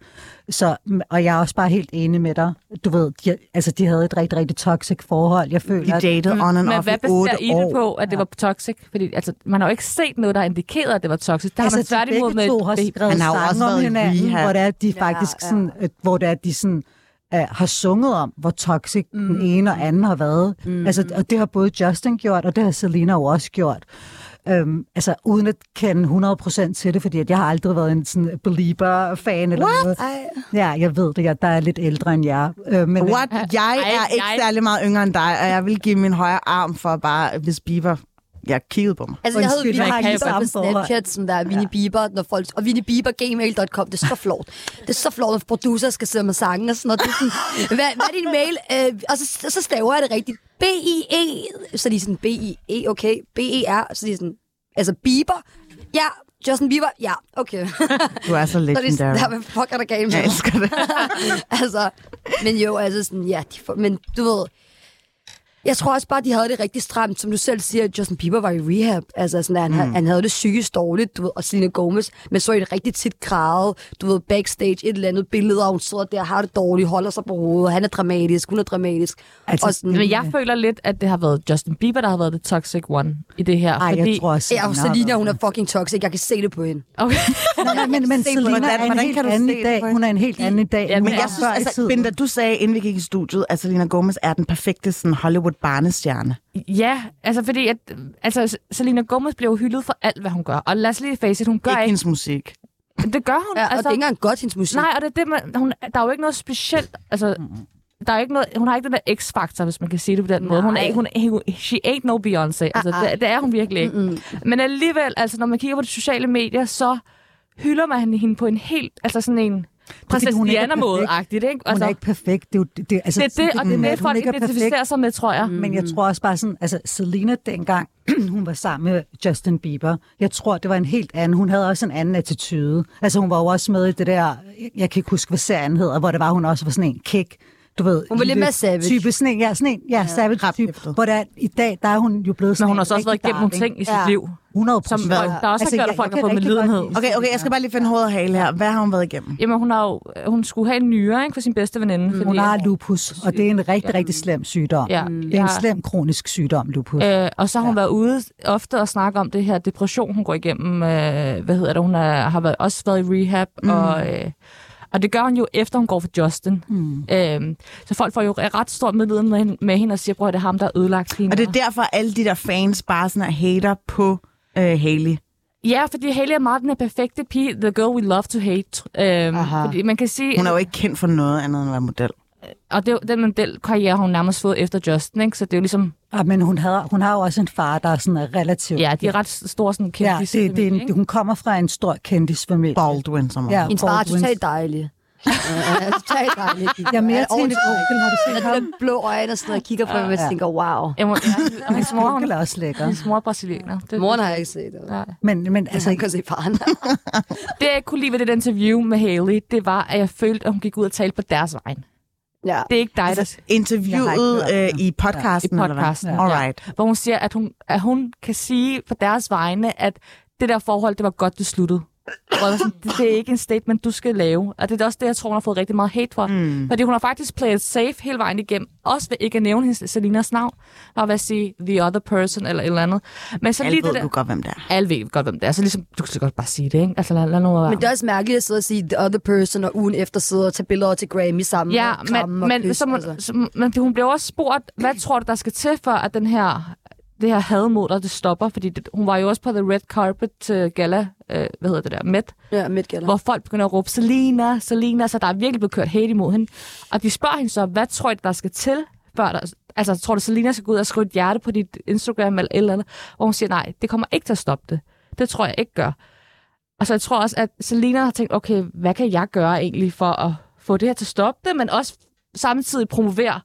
Så, og jeg er også bare helt enig med dig. Du ved, de, altså, de havde et rigtig, rigtig toxic forhold. Jeg føler, De at- datede on and Men off hvad i otte I det år. på, at det var toxic? Fordi altså, man har jo ikke set noget, der har indikeret, at det var toxic. Der altså, har man tværtimod med... to har skrevet Han har jo også om været i hinanden, rehab. hvor det er, de Ja, faktisk ja. sådan, øh, hvor det er, de sådan, uh, har sunget om, hvor toxic mm. den ene og anden har været. Mm. Altså, og det har både Justin gjort, og det har Selena jo også gjort. Øhm, altså, uden at kende 100% til det, fordi at jeg har aldrig været en sådan belieber-fan eller noget. Ej. Ja, jeg ved det. Jeg, der er lidt ældre end jer. Øh, men, What? Jeg Ej, er ikke særlig meget yngre end dig, og jeg vil give min højre arm for bare, hvis Bieber jeg kiggede på mig. Altså, jeg havde Vinnie Bieber på. Snapchat, sådan der, Vinnie Bieber, når folk, og Vinnie Bieber, gmail.com, det er så flot. Det er så flot, når producer skal sidde med sange og sådan noget. Det er sådan, hvad, hvad er din mail? Øh, og så, så staver jeg det rigtigt. B-I-E, så er de sådan, B-I-E, okay, B-E-R, så er de sådan, altså Bieber, ja, Justin Bieber, ja, okay. Du er så [LAUGHS] så er legendary. der, hvad fuck er der galt med Jeg elsker det. [LAUGHS] altså, men jo, altså sådan, ja, de får, men du ved, jeg tror også bare, de havde det rigtig stramt. Som du selv siger, Justin Bieber var i rehab. Altså, sådan, han, mm. han havde det psykisk dårligt, du ved, og Selena Gomez, men så er det rigtig tit græde, du ved, backstage, et eller andet billede, og hun sidder der, har det dårligt, holder sig på hovedet, han er dramatisk, hun er dramatisk. Altså, og sådan, Men jeg føler lidt, at det har været Justin Bieber, der har været det toxic one i det her. ej, fordi... jeg tror også, Ja, og Selena, hun er fucking toxic. Jeg kan se det på hende. Okay. Nej, men, men [LAUGHS] Selena hvordan- er en hvordan helt anden i dag. Hun er en helt anden i dag. Ja, men Men jeg i synes, altså. Binda, du sagde, inden vi gik i studiet, at Selena Gomez er den perfekte sådan, Hollywood-barnestjerne. Ja, altså fordi, at, altså, Selena Gomez bliver jo hyldet for alt, hvad hun gør. Og lad os lige face it, hun gør Ikke ikke... hendes musik. Det gør hun. Ja, og altså, det er ikke engang godt, hendes musik. Nej, og det er det, man, hun, der er jo ikke noget specielt, altså, der er ikke noget, hun har ikke den der x-faktor, hvis man kan sige det på den måde. Hun er, ikke- hun, hun, she ain't no Beyoncé. Altså, Ah, ah. det, det, er hun virkelig ikke. Mm-mm. Men alligevel, altså, når man kigger på de sociale medier, så hylder man hende på en helt, altså sådan en hun ikke ikke? Hun Altså, er ikke perfekt. Det er, jo, det, det, altså, det er sådan, det, og det er med, det, folk er identificerer sig med, tror jeg. Men jeg tror også bare sådan, altså Selena dengang, [CLEARS THROAT] hun var sammen med Justin Bieber, jeg tror, det var en helt anden, hun havde også en anden attitude. Altså hun var jo også med i det der, jeg kan ikke huske, hvad serien hedder, hvor det var, hun også var sådan en kick, du ved. Hun var lidt mere savage. Type, sådan en, ja, sådan en, ja, ja savage type, hvor der, i dag, der er hun jo blevet Men sådan hun en har så også været igennem nogle ting i sit Ja. liv. 100 Som procent. folk- der også har gjort, at folk har fået medlidenhed. Okay, okay, jeg skal bare lige finde hoved og hale her. Hvad har hun været igennem? Jamen, hun, har jo, hun skulle have en nyre ikke, for sin bedste veninde. Fordi, Hun har lupus, og det er en rigtig, rigtig slem sygdom. Ja. Det er en Ja. slem kronisk sygdom, lupus. Øh, og så har hun været ude ofte og snakke om det her depression, hun går igennem. Øh, hvad hedder det? Hun er, har været, også været i rehab, mm. og, øh, og det gør hun jo efter, hun går for Justin. Mm. Øh, så folk får jo ret stort medliden med, hende- med hende og siger, at det er ham, der har ødelagt hende. Og det er derfor, alle de der fans bare sådan er hater på øh, Hailey. Ja, fordi Hailey er meget den her perfekte pige, the girl we love to hate. Øh, Aha. fordi man kan sige, Hun er jo ikke kendt for noget andet end at være model. Og det, er den modelkarriere har hun nærmest fået efter Justin, ikke? så det er jo ligesom, Ja, men hun, havde, hun har jo også en far, der er sådan er relativt... ja, de er ret store sådan Ja, kendis. det, det er en, hun kommer fra en stor kendisfamilie. Baldwin, som Ja, ja. Hendes far er [LAUGHS] totalt dejlig. Ja, totalt dejlig. Jeg er mere til ordentligt onkel, har du set ham? de der blå øjne og sådan noget, og kigger på mig, og jeg Ja. tænker, wow. Jeg må, ja, hendes mor, hun, er også lækker. hendes mor er brasilianer. Det, Moren har jeg ikke set. Ja. Men, men Altså, altså, jeg kan se faren. [LAUGHS] Det, jeg kunne lide ved det interview med Haley, det var, at jeg følte, at hun gik ud og talte på deres vegne. Ja. Det er ikke dig, der Altså, interviewet øh, i podcasten, Ja. I eller hvad? podcasten, All ja. right. hvor hun siger, at hun, at hun kan sige på deres vegne, at det der forhold, det var godt, det sluttede. Og jeg sådan, det, det er ikke en statement, du skal lave. Og det er også det, jeg tror, hun har fået rigtig meget hate for. Mm. Fordi hun har faktisk playet safe hele vejen igennem. Også ved ikke at nævne hendes, Selinas navn. Og ved at sige the other person eller et eller andet. Men så Alle lige ved det der... du godt, hvem det er. Alle ved godt, hvem det er. Så ligesom, du kan så godt bare sige det, ikke? Altså, lad, lad nu være. Men det er også mærkeligt at sidde og sige the other person, og ugen efter sidde og tage billeder til Grammy sammen. Ja, og kramme men, og men, kysse, så, altså. så, men hun blev også spurgt, hvad tror du, der skal til for, at den her, det her had mod dig, det stopper? Fordi det, hun var jo også på The Red Carpet til Gala, øh, hvad hedder det der, Met, Ja, Met Gala. hvor folk begynder at råbe, Selena, Selena, så der er virkelig blevet kørt hate imod hende. Og de spørger hende så, hvad tror du, der skal til, før der, altså tror du, Selena skal gå ud og skrive et hjerte på dit Instagram eller et eller andet? Og hun siger, nej, det kommer ikke til at stoppe det. Det tror jeg ikke gør. Og så jeg tror også, at Selena har tænkt, okay, hvad kan jeg gøre egentlig for at få det her til at stoppe det, men også samtidig promovere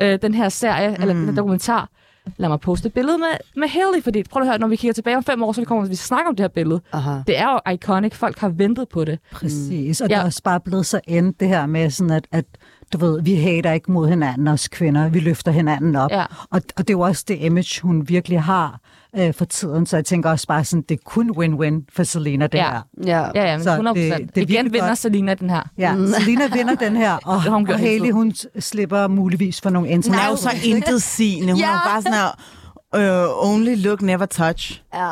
øh, den her serie, mm. eller den her dokumentar, lad mig poste et billede med, med Haley, fordi prøv at høre, når vi kigger tilbage om fem år, så vi kommer vi skal snakke om det her billede. Aha. Det er jo iconic, folk har ventet på det. Præcis, og Ja. det er også bare blevet så endt det her med sådan, at, at du ved, vi hater ikke mod hinanden, os kvinder, vi løfter hinanden op. Ja. Og, og det er jo også det image, hun virkelig har øh, for tiden, så jeg tænker også bare sådan, det er kun win-win for Selena, det Ja. her. Ja. Ja, ja, men Så 100 det- procent. det er Igen vinder godt. Selina den her. Ja, Selena vinder den her, [LAUGHS] og, har hun og tiden. hun slipper muligvis for nogle Hun er internationale... jo så intet sigende. Hun Ja. er jo bare sådan her, uh, only look, never touch. ja.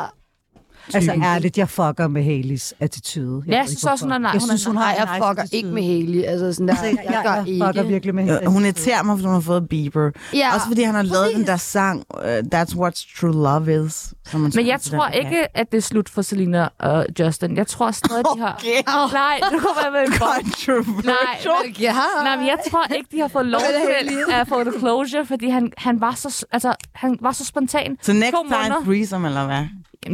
Altså ærligt, jeg fucker med Haleys attitude. Ja, jeg ikke, også, hun er hvorfor. nej- Jeg synes, hun nej. har Nej, jeg fucker attitude. ikke med Haley. Altså, sådan der, Altså, jeg, jeg, gør jeg, jeg fucker ikke. virkelig med hende. Hun irriterer mig, fordi hun har fået Bieber. Ja, Også fordi han har lavet den der sang, uh, That's What True Love Is. Som man Men jeg tror ikke, at det er slut for Selina og Justin. Jeg tror stadig, de har... Okay. Nej, nu kommer jeg med en [LAUGHS] bombe. Controversial. Nej, Ja. Nej, men jeg tror ikke, de har fået lov til at få det closure, fordi han, han, var så, altså, han var så spontan. Så next time threesome, eller hvad?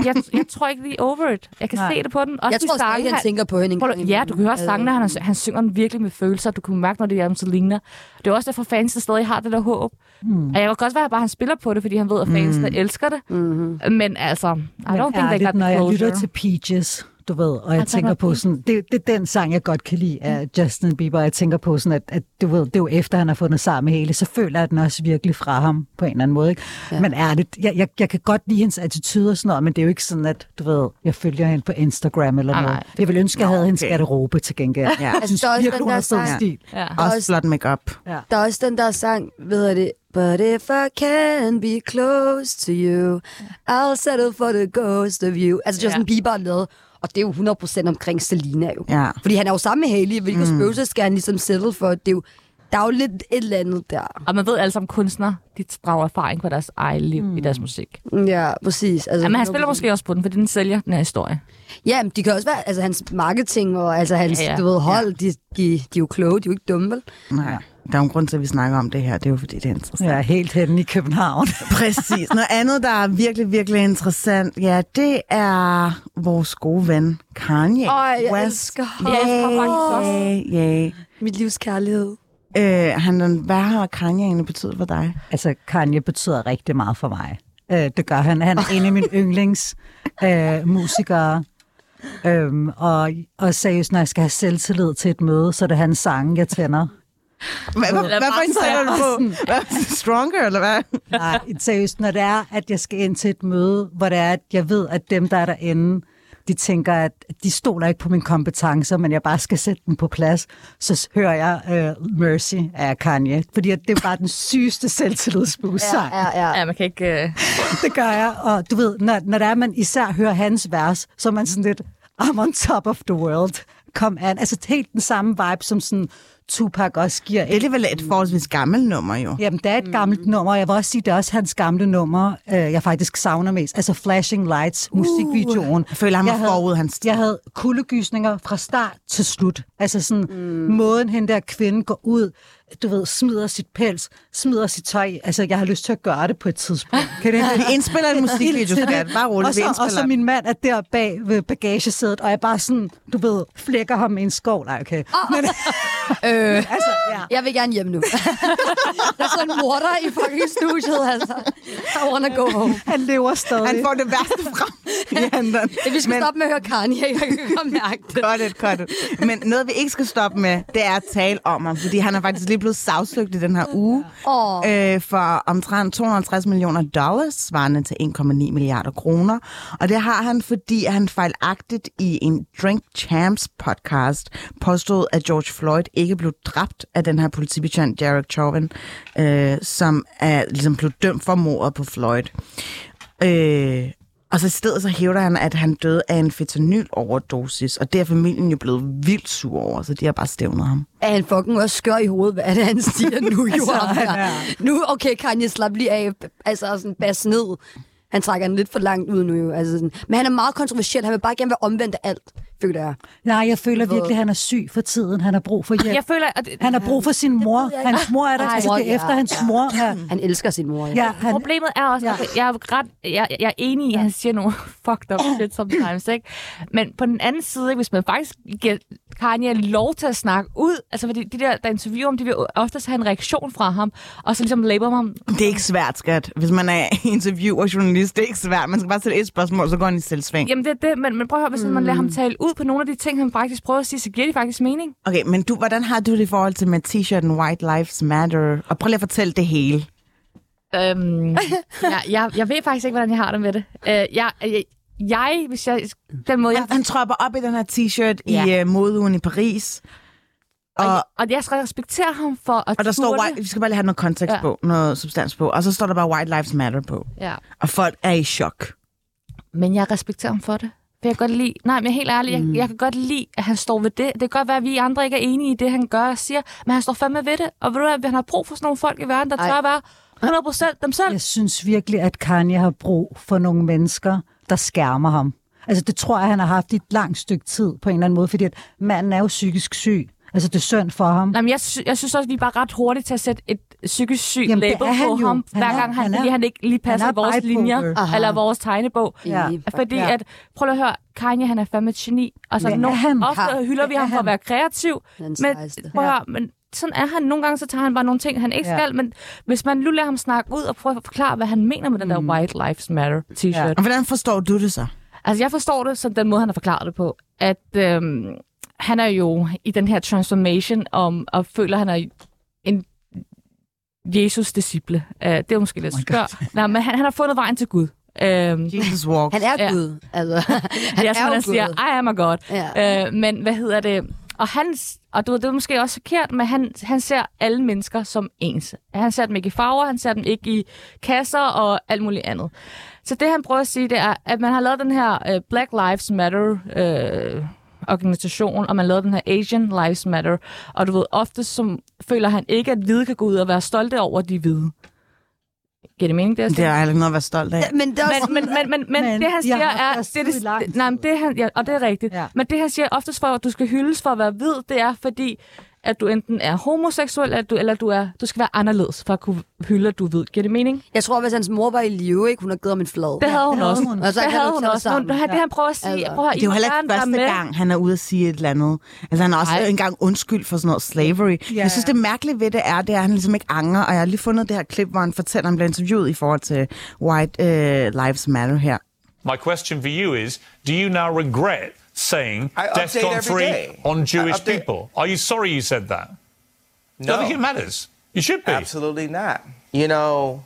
Jeg, jeg tror ikke, de er over it. Jeg kan Nej. se det på den. Også Jeg de tror stadig, han tænker på hende en Prøv, ja, du kan høre sangene, han, han synger den virkelig med følelser. Du kan mærke, når det er om Selina. Det er også derfor, fans der stadig har det der håb. Mm. Og jeg kan godt være, at bare han spiller på det, fordi han ved, at fansene mm. elsker det. Mm-hmm. Men altså, I Men don't think they got når the jeg closure. lytter til Peaches, du ved, og jeg der tænker på sådan, det, det er den sang, jeg godt kan lide af Justin Bieber, og jeg tænker på sådan, at, at du ved, det er jo efter, han har fundet sammen med hele, så føler jeg den også virkelig fra ham på en eller anden måde. Ikke? Ja. Men ærligt, jeg, jeg, jeg kan godt lide hendes attitude og sådan noget, men det er jo ikke sådan, at du ved, jeg følger hende på Instagram eller noget. nej. Jeg vil ønske, at jeg havde Nå, hendes okay. garderobe til gengæld. Ja. Jeg synes Altså, der er også virkelig, hun har sang- stil. Ja. Også Også- flot makeup. Ja. Der er også den der sang, ved jeg det, But if I can be close to you, I'll settle for the ghost of you. Altså Justin Ja. Bieber lavet, og det er jo 100% omkring Selena jo. Ja. Fordi han er jo sammen med Haley, hvilket mm. spøgelser skal han ligesom settle for. Det er jo, der er jo lidt et eller andet der. Og man ved alle sammen, kunstnere, de drager erfaring på deres eget liv mm. i deres musik. Ja, præcis. Altså, Ja, men han 100%. spiller måske også på den, fordi den sælger den her historie. Ja, men de kan også være, altså hans marketing og altså hans, Ja, ja, ja. ja. du ved, hold, de, de, de er jo kloge, de er jo ikke dumme, vel? Nej. Der er jo en grund til, at vi snakker om det her. Det er jo, fordi det er interessant. Jeg er helt henne i København. [LAUGHS] Præcis. Noget andet, der er virkelig, virkelig interessant, ja, det er vores gode ven, Kanye Øj, jeg West. elsker ham. Jeg elsker ham faktisk også. Yeah, yeah. Mit livs kærlighed. Øh, han, hvad har Kanye egentlig betydet for dig? Altså, Kanye betyder rigtig meget for mig. Øh, det gør han. Han er en af mine [LAUGHS] yndlings øh. Øhm, og, og seriøst, når jeg skal have selvtillid til et møde, så er det hans sange, jeg tænder. Hvad, hvad, hvad for en er sætter du på? [LAUGHS] Hvad, stronger, eller hvad? Nej, seriøst, når det er, at jeg skal ind til et møde, hvor det er, at jeg ved, at dem, der er derinde, de tænker, at de stoler ikke på mine kompetencer, men jeg bare skal sætte dem på plads, så hører jeg uh, Mercy af Kanye. Fordi at det er bare den sygeste selvtillidsboost Ja, ja, ja. Ja, man kan ikke... Uh... [LAUGHS] Det gør jeg, og du ved, når, når der er, man især hører hans vers, så er man sådan lidt, I'm on top of the world. Kom an. Altså helt den samme vibe, som sådan Tupac også giver. Det er alligevel et forholdsvis gammelt nummer, jo. Jamen, det er et gammelt nummer. Jeg vil også sige, det er også hans gamle nummer, øh, jeg faktisk savner mest. Altså Flashing Lights, musikvideoen. Jeg føler, han var Jeg havde- forud hans. Jeg havde kuldegysninger fra start til slut. Altså sådan, mm. måden hende der kvinde går ud, du ved, smider sit pels, smider sit tøj. Altså, jeg har lyst til at gøre det på et tidspunkt. Kan det Vi [LAUGHS] indspiller en musikvideo, skat. Bare roligt, og så, og så min mand er der bag ved bagagesædet, og jeg bare sådan, du ved, flækker ham i en skov. Nej, okay. Men, Øh, altså, ja. jeg vil gerne hjem nu. der er sådan en morder i fucking studiet, altså. I wanna go home. Han lever stadig. Han får det værste frem i [LAUGHS] hænderne. Ja, vi skal Men- stoppe med at høre Kanye, jeg kan godt mærke det. Got it. Men noget, vi ikke skal stoppe med, det er at tale om ham, fordi han er faktisk lige blevet sagsøgt i den her uge Åh. øh, for omtrent 250 millioner dollars, svarende til 1,9 milliarder kroner. Og det har han, fordi han fejlagtigt i en Drink Champs podcast påstod, at George Floyd ikke blev dræbt af den her politibetjent, Derek Chauvin, øh, som er ligesom blev dømt for mordet på Floyd. Øh, og så i stedet så hævder han, at han døde af en fentanyl-overdosis, og det er familien jo blevet vildt sur over, så de har bare stævnet ham. Er han fucking også skør i hovedet? Hvad er det, han siger nu, jo? [LAUGHS] Altså, han er- Nu, okay, Kanye, slap lige af. Altså, sådan bas ned. Han trækker den lidt for langt ud nu, jo. Altså, sådan. Men han er meget kontroversiel. Han vil bare gerne være omvendt af alt, føler jeg. Nej, jeg føler virkelig, at han er syg for tiden. Han har brug for hjælp. Jeg føler, at Han har brug for sin mor. Hans mor er der. Ej, Altså, det er ja, efter hans ja. mor. Ja. [CLEARS THROAT] Han elsker sin mor. Ja. Ja, han, Problemet er også, at jeg er, ret, jeg, jeg er enig i, at han siger nogle [LAUGHS] fucked up shit sometimes, ikke? Men på den anden side, ikke, hvis man faktisk giver Kanye lov til at snakke ud. Altså, fordi de der, der interviewer ham, de vil oftest have en reaktion fra ham, og så ligesom label ham. Det er ikke svært, skat. Hvis man er [LAUGHS] interviewer journalist, det er ikke svært. Man skal bare stille et spørgsmål, så går han i selvsving. Jamen, det er det, men, men prøv at høre, hvis mm. man lader ham tale ud på nogle af de ting, han faktisk prøver at sige, så giver de faktisk mening. Okay, men du, hvordan har du det i forhold til med t-shirten White Lives Matter? Og prøv lige at fortælle det hele. Øhm, [LAUGHS] jeg, jeg, jeg ved faktisk ikke, hvordan jeg har det med det. Uh, jeg, jeg, jeg, hvis jeg... Den måde, jeg, Han, han tropper op i den her t-shirt Ja. i uh, modeugen i Paris. Og, og, og jeg skal respektere ham for at og der står, white, vi skal bare lige have noget kontekst Ja. på, noget substans på. Og så står der bare White Lives Matter på. Ja. Og folk er i chok. Men jeg respekterer ham for det. For jeg kan godt lide... Nej, men helt ærlig. Jeg, jeg kan godt lide, at han står ved det. Det kan godt være, at vi andre ikke er enige i det, han gør og siger. Men han står fandme ved det. Og ved du hvad, han har brug for sådan nogle folk i verden, der Ej. tør at være 100 procent dem selv. Jeg synes virkelig, at Kanye har brug for nogle mennesker, der skærmer ham. Altså, det tror jeg, han har haft i et langt stykke tid på en eller anden måde, fordi at manden er jo psykisk syg. Altså, det er synd for ham. Nej, men jeg, sy- jeg synes også, at vi er bare ret hurtige til at sætte et psykisk syg Jamen, label på jo. ham, Han hver er- gang han, han er- fordi han ikke lige passer han vores linjer, Aha. eller vores tegnebog. Ja. Fordi Ja. at, prøv lige at høre, Kanye, han er fandme et geni. Altså, er no, han. ofte Ja, hylder vi ham for at være kreativ, men, prøv at høre, men sådan er han. Nogle gange så tager han bare nogle ting, han ikke Ja. skal, men hvis man nu lader ham snakke ud og prøve at forklare, hvad han mener med den der Mm. White Lives Matter t-shirt. Ja. Og hvordan forstår du det så? Altså, jeg forstår det som den måde, han har forklaret det på, at øhm, han er jo i den her transformation om, og føler, at han er en Jesus-disciple. Uh, det er måske lidt Oh skørt. Nej, men han, han har fundet vejen til Gud. Øhm, Jesus walk. Han er Ja. Gud. Altså, [LAUGHS] han det er, er han siger. I am a God. Ja. Øh, men hvad hedder det? Og, han, og du, ved, det er måske også forkert, men han, han ser alle mennesker som ens. Han ser dem ikke i farver, han ser dem ikke i kasser og alt muligt andet. Så det, han prøver at sige, det er, at man har lavet den her uh, Black Lives Matter øh, organisation, og man lavede den her Asian Lives Matter. Og du ved, ofte som, føler han ikke, at hvide kan gå ud og være stolte over de hvide. Giver det mening, det Det er ikke noget at være stolt af. Ja, men det også... Men, men, men, men, men, Men det han siger er... Det, er det, nej, men det han, ja, og det er rigtigt. Ja. Men det han siger oftest for, at du skal hyldes for at være hvid, det er fordi, at du enten er homoseksuel, eller du, eller du, er, du skal være anderledes for at kunne hylde, at du hvid. Giver det mening? Jeg tror, hvis hans mor var i live, ikke, hun havde givet ham en flad. Det havde hun havde også. hun. Og så det havde hun også. Nu, det, han prøver at sige, Altså. prøv at, Det er jo heller ikke første med. gang, han er ude at sige et eller andet. Altså, han har også engang undskyld for sådan noget slavery. Ja. Jeg synes, det mærkelige ved det er, det er, at han ligesom ikke angrer. Og jeg har lige fundet det her klip, hvor han fortæller, at han bliver interviewet i forhold til White uh, Lives Matter her. My question for you is Do you now regret saying I DEFCON every 3 day. on Jewish people? Are you sorry you said that? No, you think it matters? You should be. absolutely not. You know,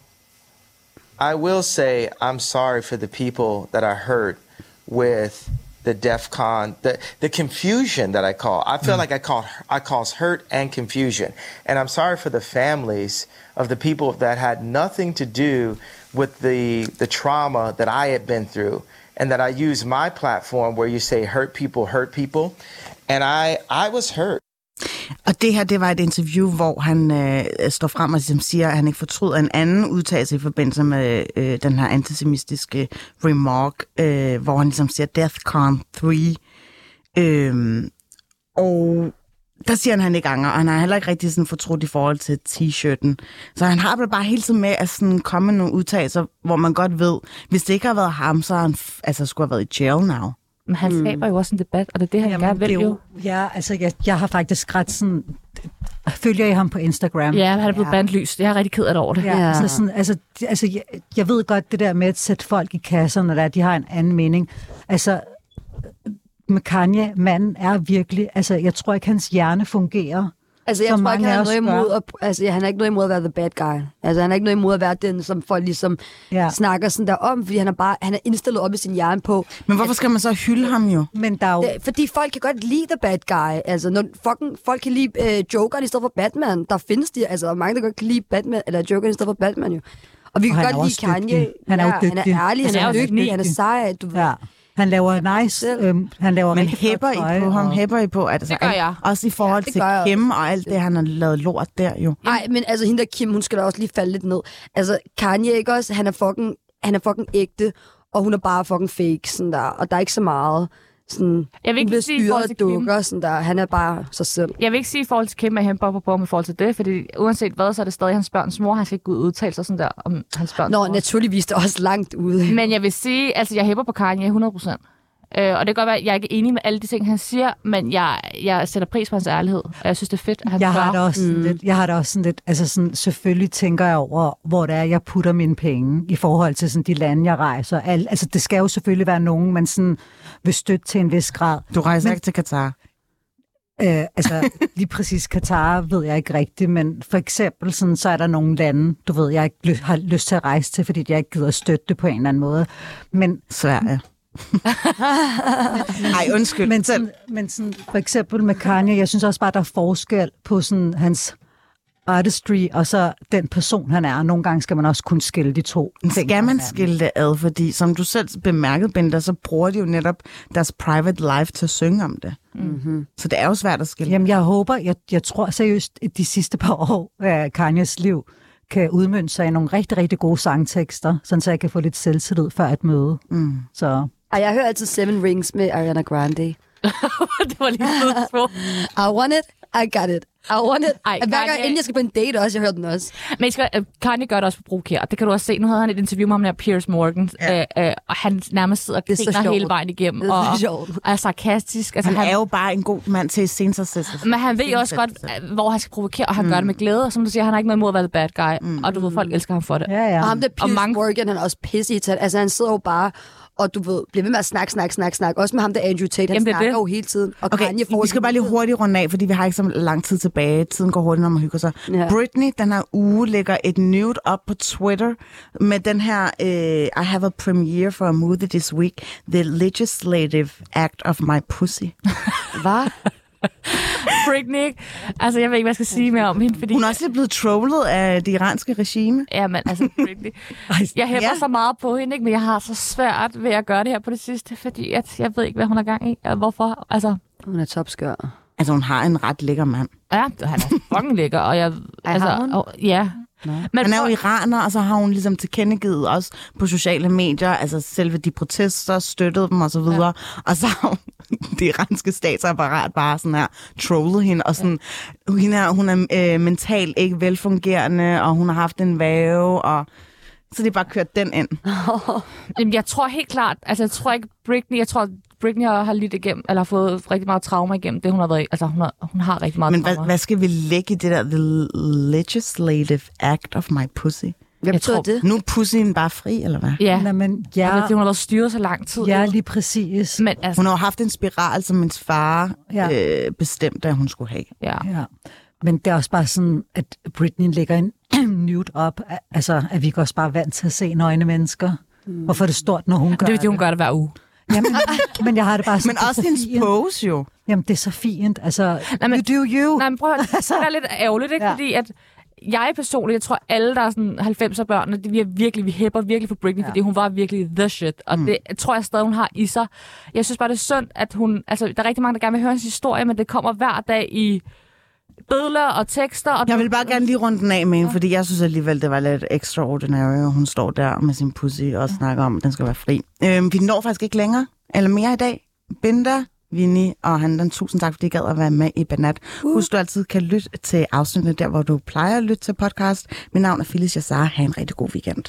I will say I'm sorry for the people that I hurt with the DEF CON, the, the confusion that I call. I feel mm. like I call I cause hurt and confusion. And I'm sorry for the families of the people that had nothing to do with the the trauma that I had been through. And that I use my platform where you say hurt people hurt people. And I I was hurt. Og det her, det var et interview, hvor han øh, står frem og ligesom siger, at han ikke fortryder en anden udtalelse i forbindelse med øh, den her antisemitiske remark, øh, hvor han ligesom siger DEFCON 3. Øh, og der siger han, at han ikke angrer, og han har heller ikke rigtig sådan fortrudt i forhold til t-shirten. Så han har bare hele tiden med at sådan komme med nogle udtalelser, hvor man godt ved, hvis det ikke har været ham, så har han f- altså, skulle have været i jail now. Men han Mm. skaber jo også en debat, og det er det, han Jamen, gerne det vil jo. Ja, altså, jeg, jeg har faktisk ret sådan... Følger I ham på Instagram? Ja, han er blevet Ja. bandlyst. Jeg er rigtig ked af det over det. Ja, Ja. Så sådan, altså, altså jeg, jeg ved godt det der med at sætte folk i kasser, når der, er, de har en anden mening. Altså, med Kanye, manden er virkelig, altså jeg tror ikke, hans hjerne fungerer. Altså, jeg Som tror ikke, han har noget imod at, altså, han har ikke noget imod at være the bad guy. Altså, han har ikke noget imod at være den, som folk ligesom Ja. snakker sådan der om, fordi han er bare, han er indstillet op i sin hjerne på. Men hvorfor skal man så hylde ham jo? Men der er jo, fordi folk kan godt lide the bad guy. Altså, når fucking, folk kan lide øh, Jokeren i stedet for Batman. Der findes de, altså, mange der godt kan lide Batman, eller Jokeren i stedet for Batman jo. Og vi Og kan godt lide Kanye. Han er jo ja, han er ærlig, han, Han er, dygtig, han er sej. Du ved. ja, han laver nice, øhm, han laver Men hæpper I på ham? og- Hæpper I på? At, altså, Det gør jeg. Også i forhold det til Kim og alt det, han har lavet lort der jo. Nej, men altså, hende der Kim, hun skal da også lige falde lidt ned. Altså, Kanye, ikke også? Han er fucking, han er fucking ægte, og hun er bare fucking fake, sådan der. Og der er ikke så meget, sådan... Jeg vil ikke sige i forhold styret til Kim. dukker, sådan der. Han er bare sig selv. Jeg vil ikke sige i forhold til Kim, at han bopper på i forhold til det, fordi uanset hvad, så er det stadig hans børns mor. Han skal ikke ud og udtale sig sådan der om hans børns Nå, mor. naturligvis det er også langt ude. Men jeg vil sige, altså jeg hæpper på Kanye 100%. Øh, og det kan godt være, at jeg ikke er enig med alle de ting, han siger, men jeg, jeg sætter pris på hans ærlighed. Og jeg synes, det er fedt, at han Jeg har det også sådan lidt, jeg har det også sådan lidt, altså sådan, selvfølgelig tænker jeg over, hvor det er, jeg putter mine penge i forhold til sådan de lande, jeg rejser. Al, altså det skal jo selvfølgelig være nogen, man sådan vil støtte til en vis grad. Du rejser Men- ikke til Katar. Øh, altså lige præcis Katar ved jeg ikke rigtigt, men for eksempel sådan, så er der nogle lande, du ved, jeg ikke ly- har lyst til at rejse til, fordi jeg ikke gider at støtte det på en eller anden måde. Men Sverige. [LAUGHS] Ej, undskyld. Men, sådan, men sådan, for eksempel med Kanye, jeg synes også bare, der er forskel på sådan, hans artistry, og så den person, han er. Nogle gange skal man også kunne skille de to ting. Skal man fra hinanden. skille det ad, fordi som du selv bemærkede, Bender, så bruger de jo netop deres private life til at synge om det. Mm-hmm. Så det er jo svært at skille. Jamen, jeg håber, jeg, jeg tror seriøst, at de sidste par år af Kanyes liv kan udmønte sig i nogle rigtig, rigtig gode sangtekster, sådan så jeg kan få lidt selvtillid før et møde. Mm. Så Ej, jeg hører altid Seven Rings med Ariana Grande. [LAUGHS] det var lige så I want it, I got it. I want it. Ej, Hver gang, inden jeg skal på en date også, jeg hører den også. Men skal, uh, Kanye gør det også på provokere. Det kan du også se. Nu havde han et interview med ham der, Piers Morgan, ja. øh, øh, og han nærmest sidder og er griner hele vejen igennem. Det er så og, sjovt. og er sarkastisk. Altså, Han er jo bare en god mand til at sig. Men han ved også godt, øh, hvor han skal provokere, og han mm. gør det med glæde. Og som du siger, han har ikke noget imod at være the bad guy. Mm. Og du ved, folk elsker ham for det. ja, ja. Og ham der Piers mange- Morgan, han er også pisse i Altså, han sidder jo bare og du ved, bliver ved med at snakke, snakke, snakke, snakke. Også med ham der Andrew Tate, han Jamen, det er snakker det. jo hele tiden. Og Okay, Kanye får vi skal bare lige hurtigt runde af, fordi vi har ikke så lang tid tilbage. Tiden går hurtigt, når man hygger sig. Ja. Britney, den her uge, lægger et nude op på Twitter med den her, uh, I have a premiere for a movie this week, The Legislative Act of My Pussy. Hvad? [LAUGHS] Britney, altså jeg ved ikke, hvad jeg skal sige mere om hende, fordi... Hun er også lige blevet trollet af det iranske regime. Ja, men altså, [LAUGHS] Britney. Jeg hæpper Ja. så meget på hende, ikke? men jeg har så svært ved at gøre det her på det sidste, fordi at jeg ved ikke, hvad hun har gang i, og hvorfor. Altså, Hun er topskør. Altså, hun har en ret lækker mand. ja, han er fucking lækker, og jeg... altså, har hun? og, ja. Men Han er jo iraner, og så har hun ligesom tilkendegivet også på sociale medier, altså selve de protester, støttede dem og så videre. Ja. Og så har hun, [LAUGHS] det iranske statsapparat bare sådan her trollet hende, og sådan, ja. hende her, hun er øh, mentalt ikke velfungerende, og hun har haft en væve, og så de bare kørt den ind. [LAUGHS] Jamen, jeg tror helt klart, altså jeg tror ikke Britney, jeg tror Britney har, lidt igennem, eller har fået rigtig meget trauma igennem det, hun har været i. Altså hun har, hun har rigtig meget Men trauma. hvad, hvad skal vi lægge i det der The Legislative Act of My Pussy? Hvad Jeg tror- det? Nu er pussyen bare fri, eller hvad? Ja, Nå, men ja. fordi hun har været styret så lang tid. ja, lige præcis. Men altså, Hun har haft en spiral, som hendes far ja. øh, bestemte, at hun skulle have. ja. Ja. Men det er også bare sådan, at Britney lægger en nude op. Al- Altså, er vi ikke også bare vant til at se nøgne mennesker? Hvorfor er det stort, når hun gør Det er fordi, hun gør det hver uge. Jamen, men jeg har det bare [LAUGHS] sådan, Men det også så hendes pose jo. Jamen, det er så fint. Altså, Nej, men- you do you. Nej, men prøv at det er lidt ærgerligt, ikke? Ja. Fordi at jeg personligt, jeg tror alle, der er sådan 90'er børn, de, vi er virkelig, vi hæpper virkelig for Britney, ja. fordi hun var virkelig the shit. Og mm. det tror jeg stadig, hun har i sig. Jeg synes bare, det er synd, at hun... Altså, der er rigtig mange, der gerne vil høre hendes historie, men det kommer hver dag i billeder og tekster. Og Jeg vil bare gerne lige runde den af med hende, fordi jeg synes alligevel, det var lidt extraordinary, og hun står der med sin pussy og snakker om, at den skal være fri. Øhm, vi når faktisk ikke længere, eller mere i dag. Binda, Vinnie og Handan, tusind tak, fordi I gad at være med i Banat. Husk, du altid kan lytte til afsnittet der, hvor du plejer at lytte til podcast. Mit navn er Phyllis Jassar. Ha' en rigtig god weekend.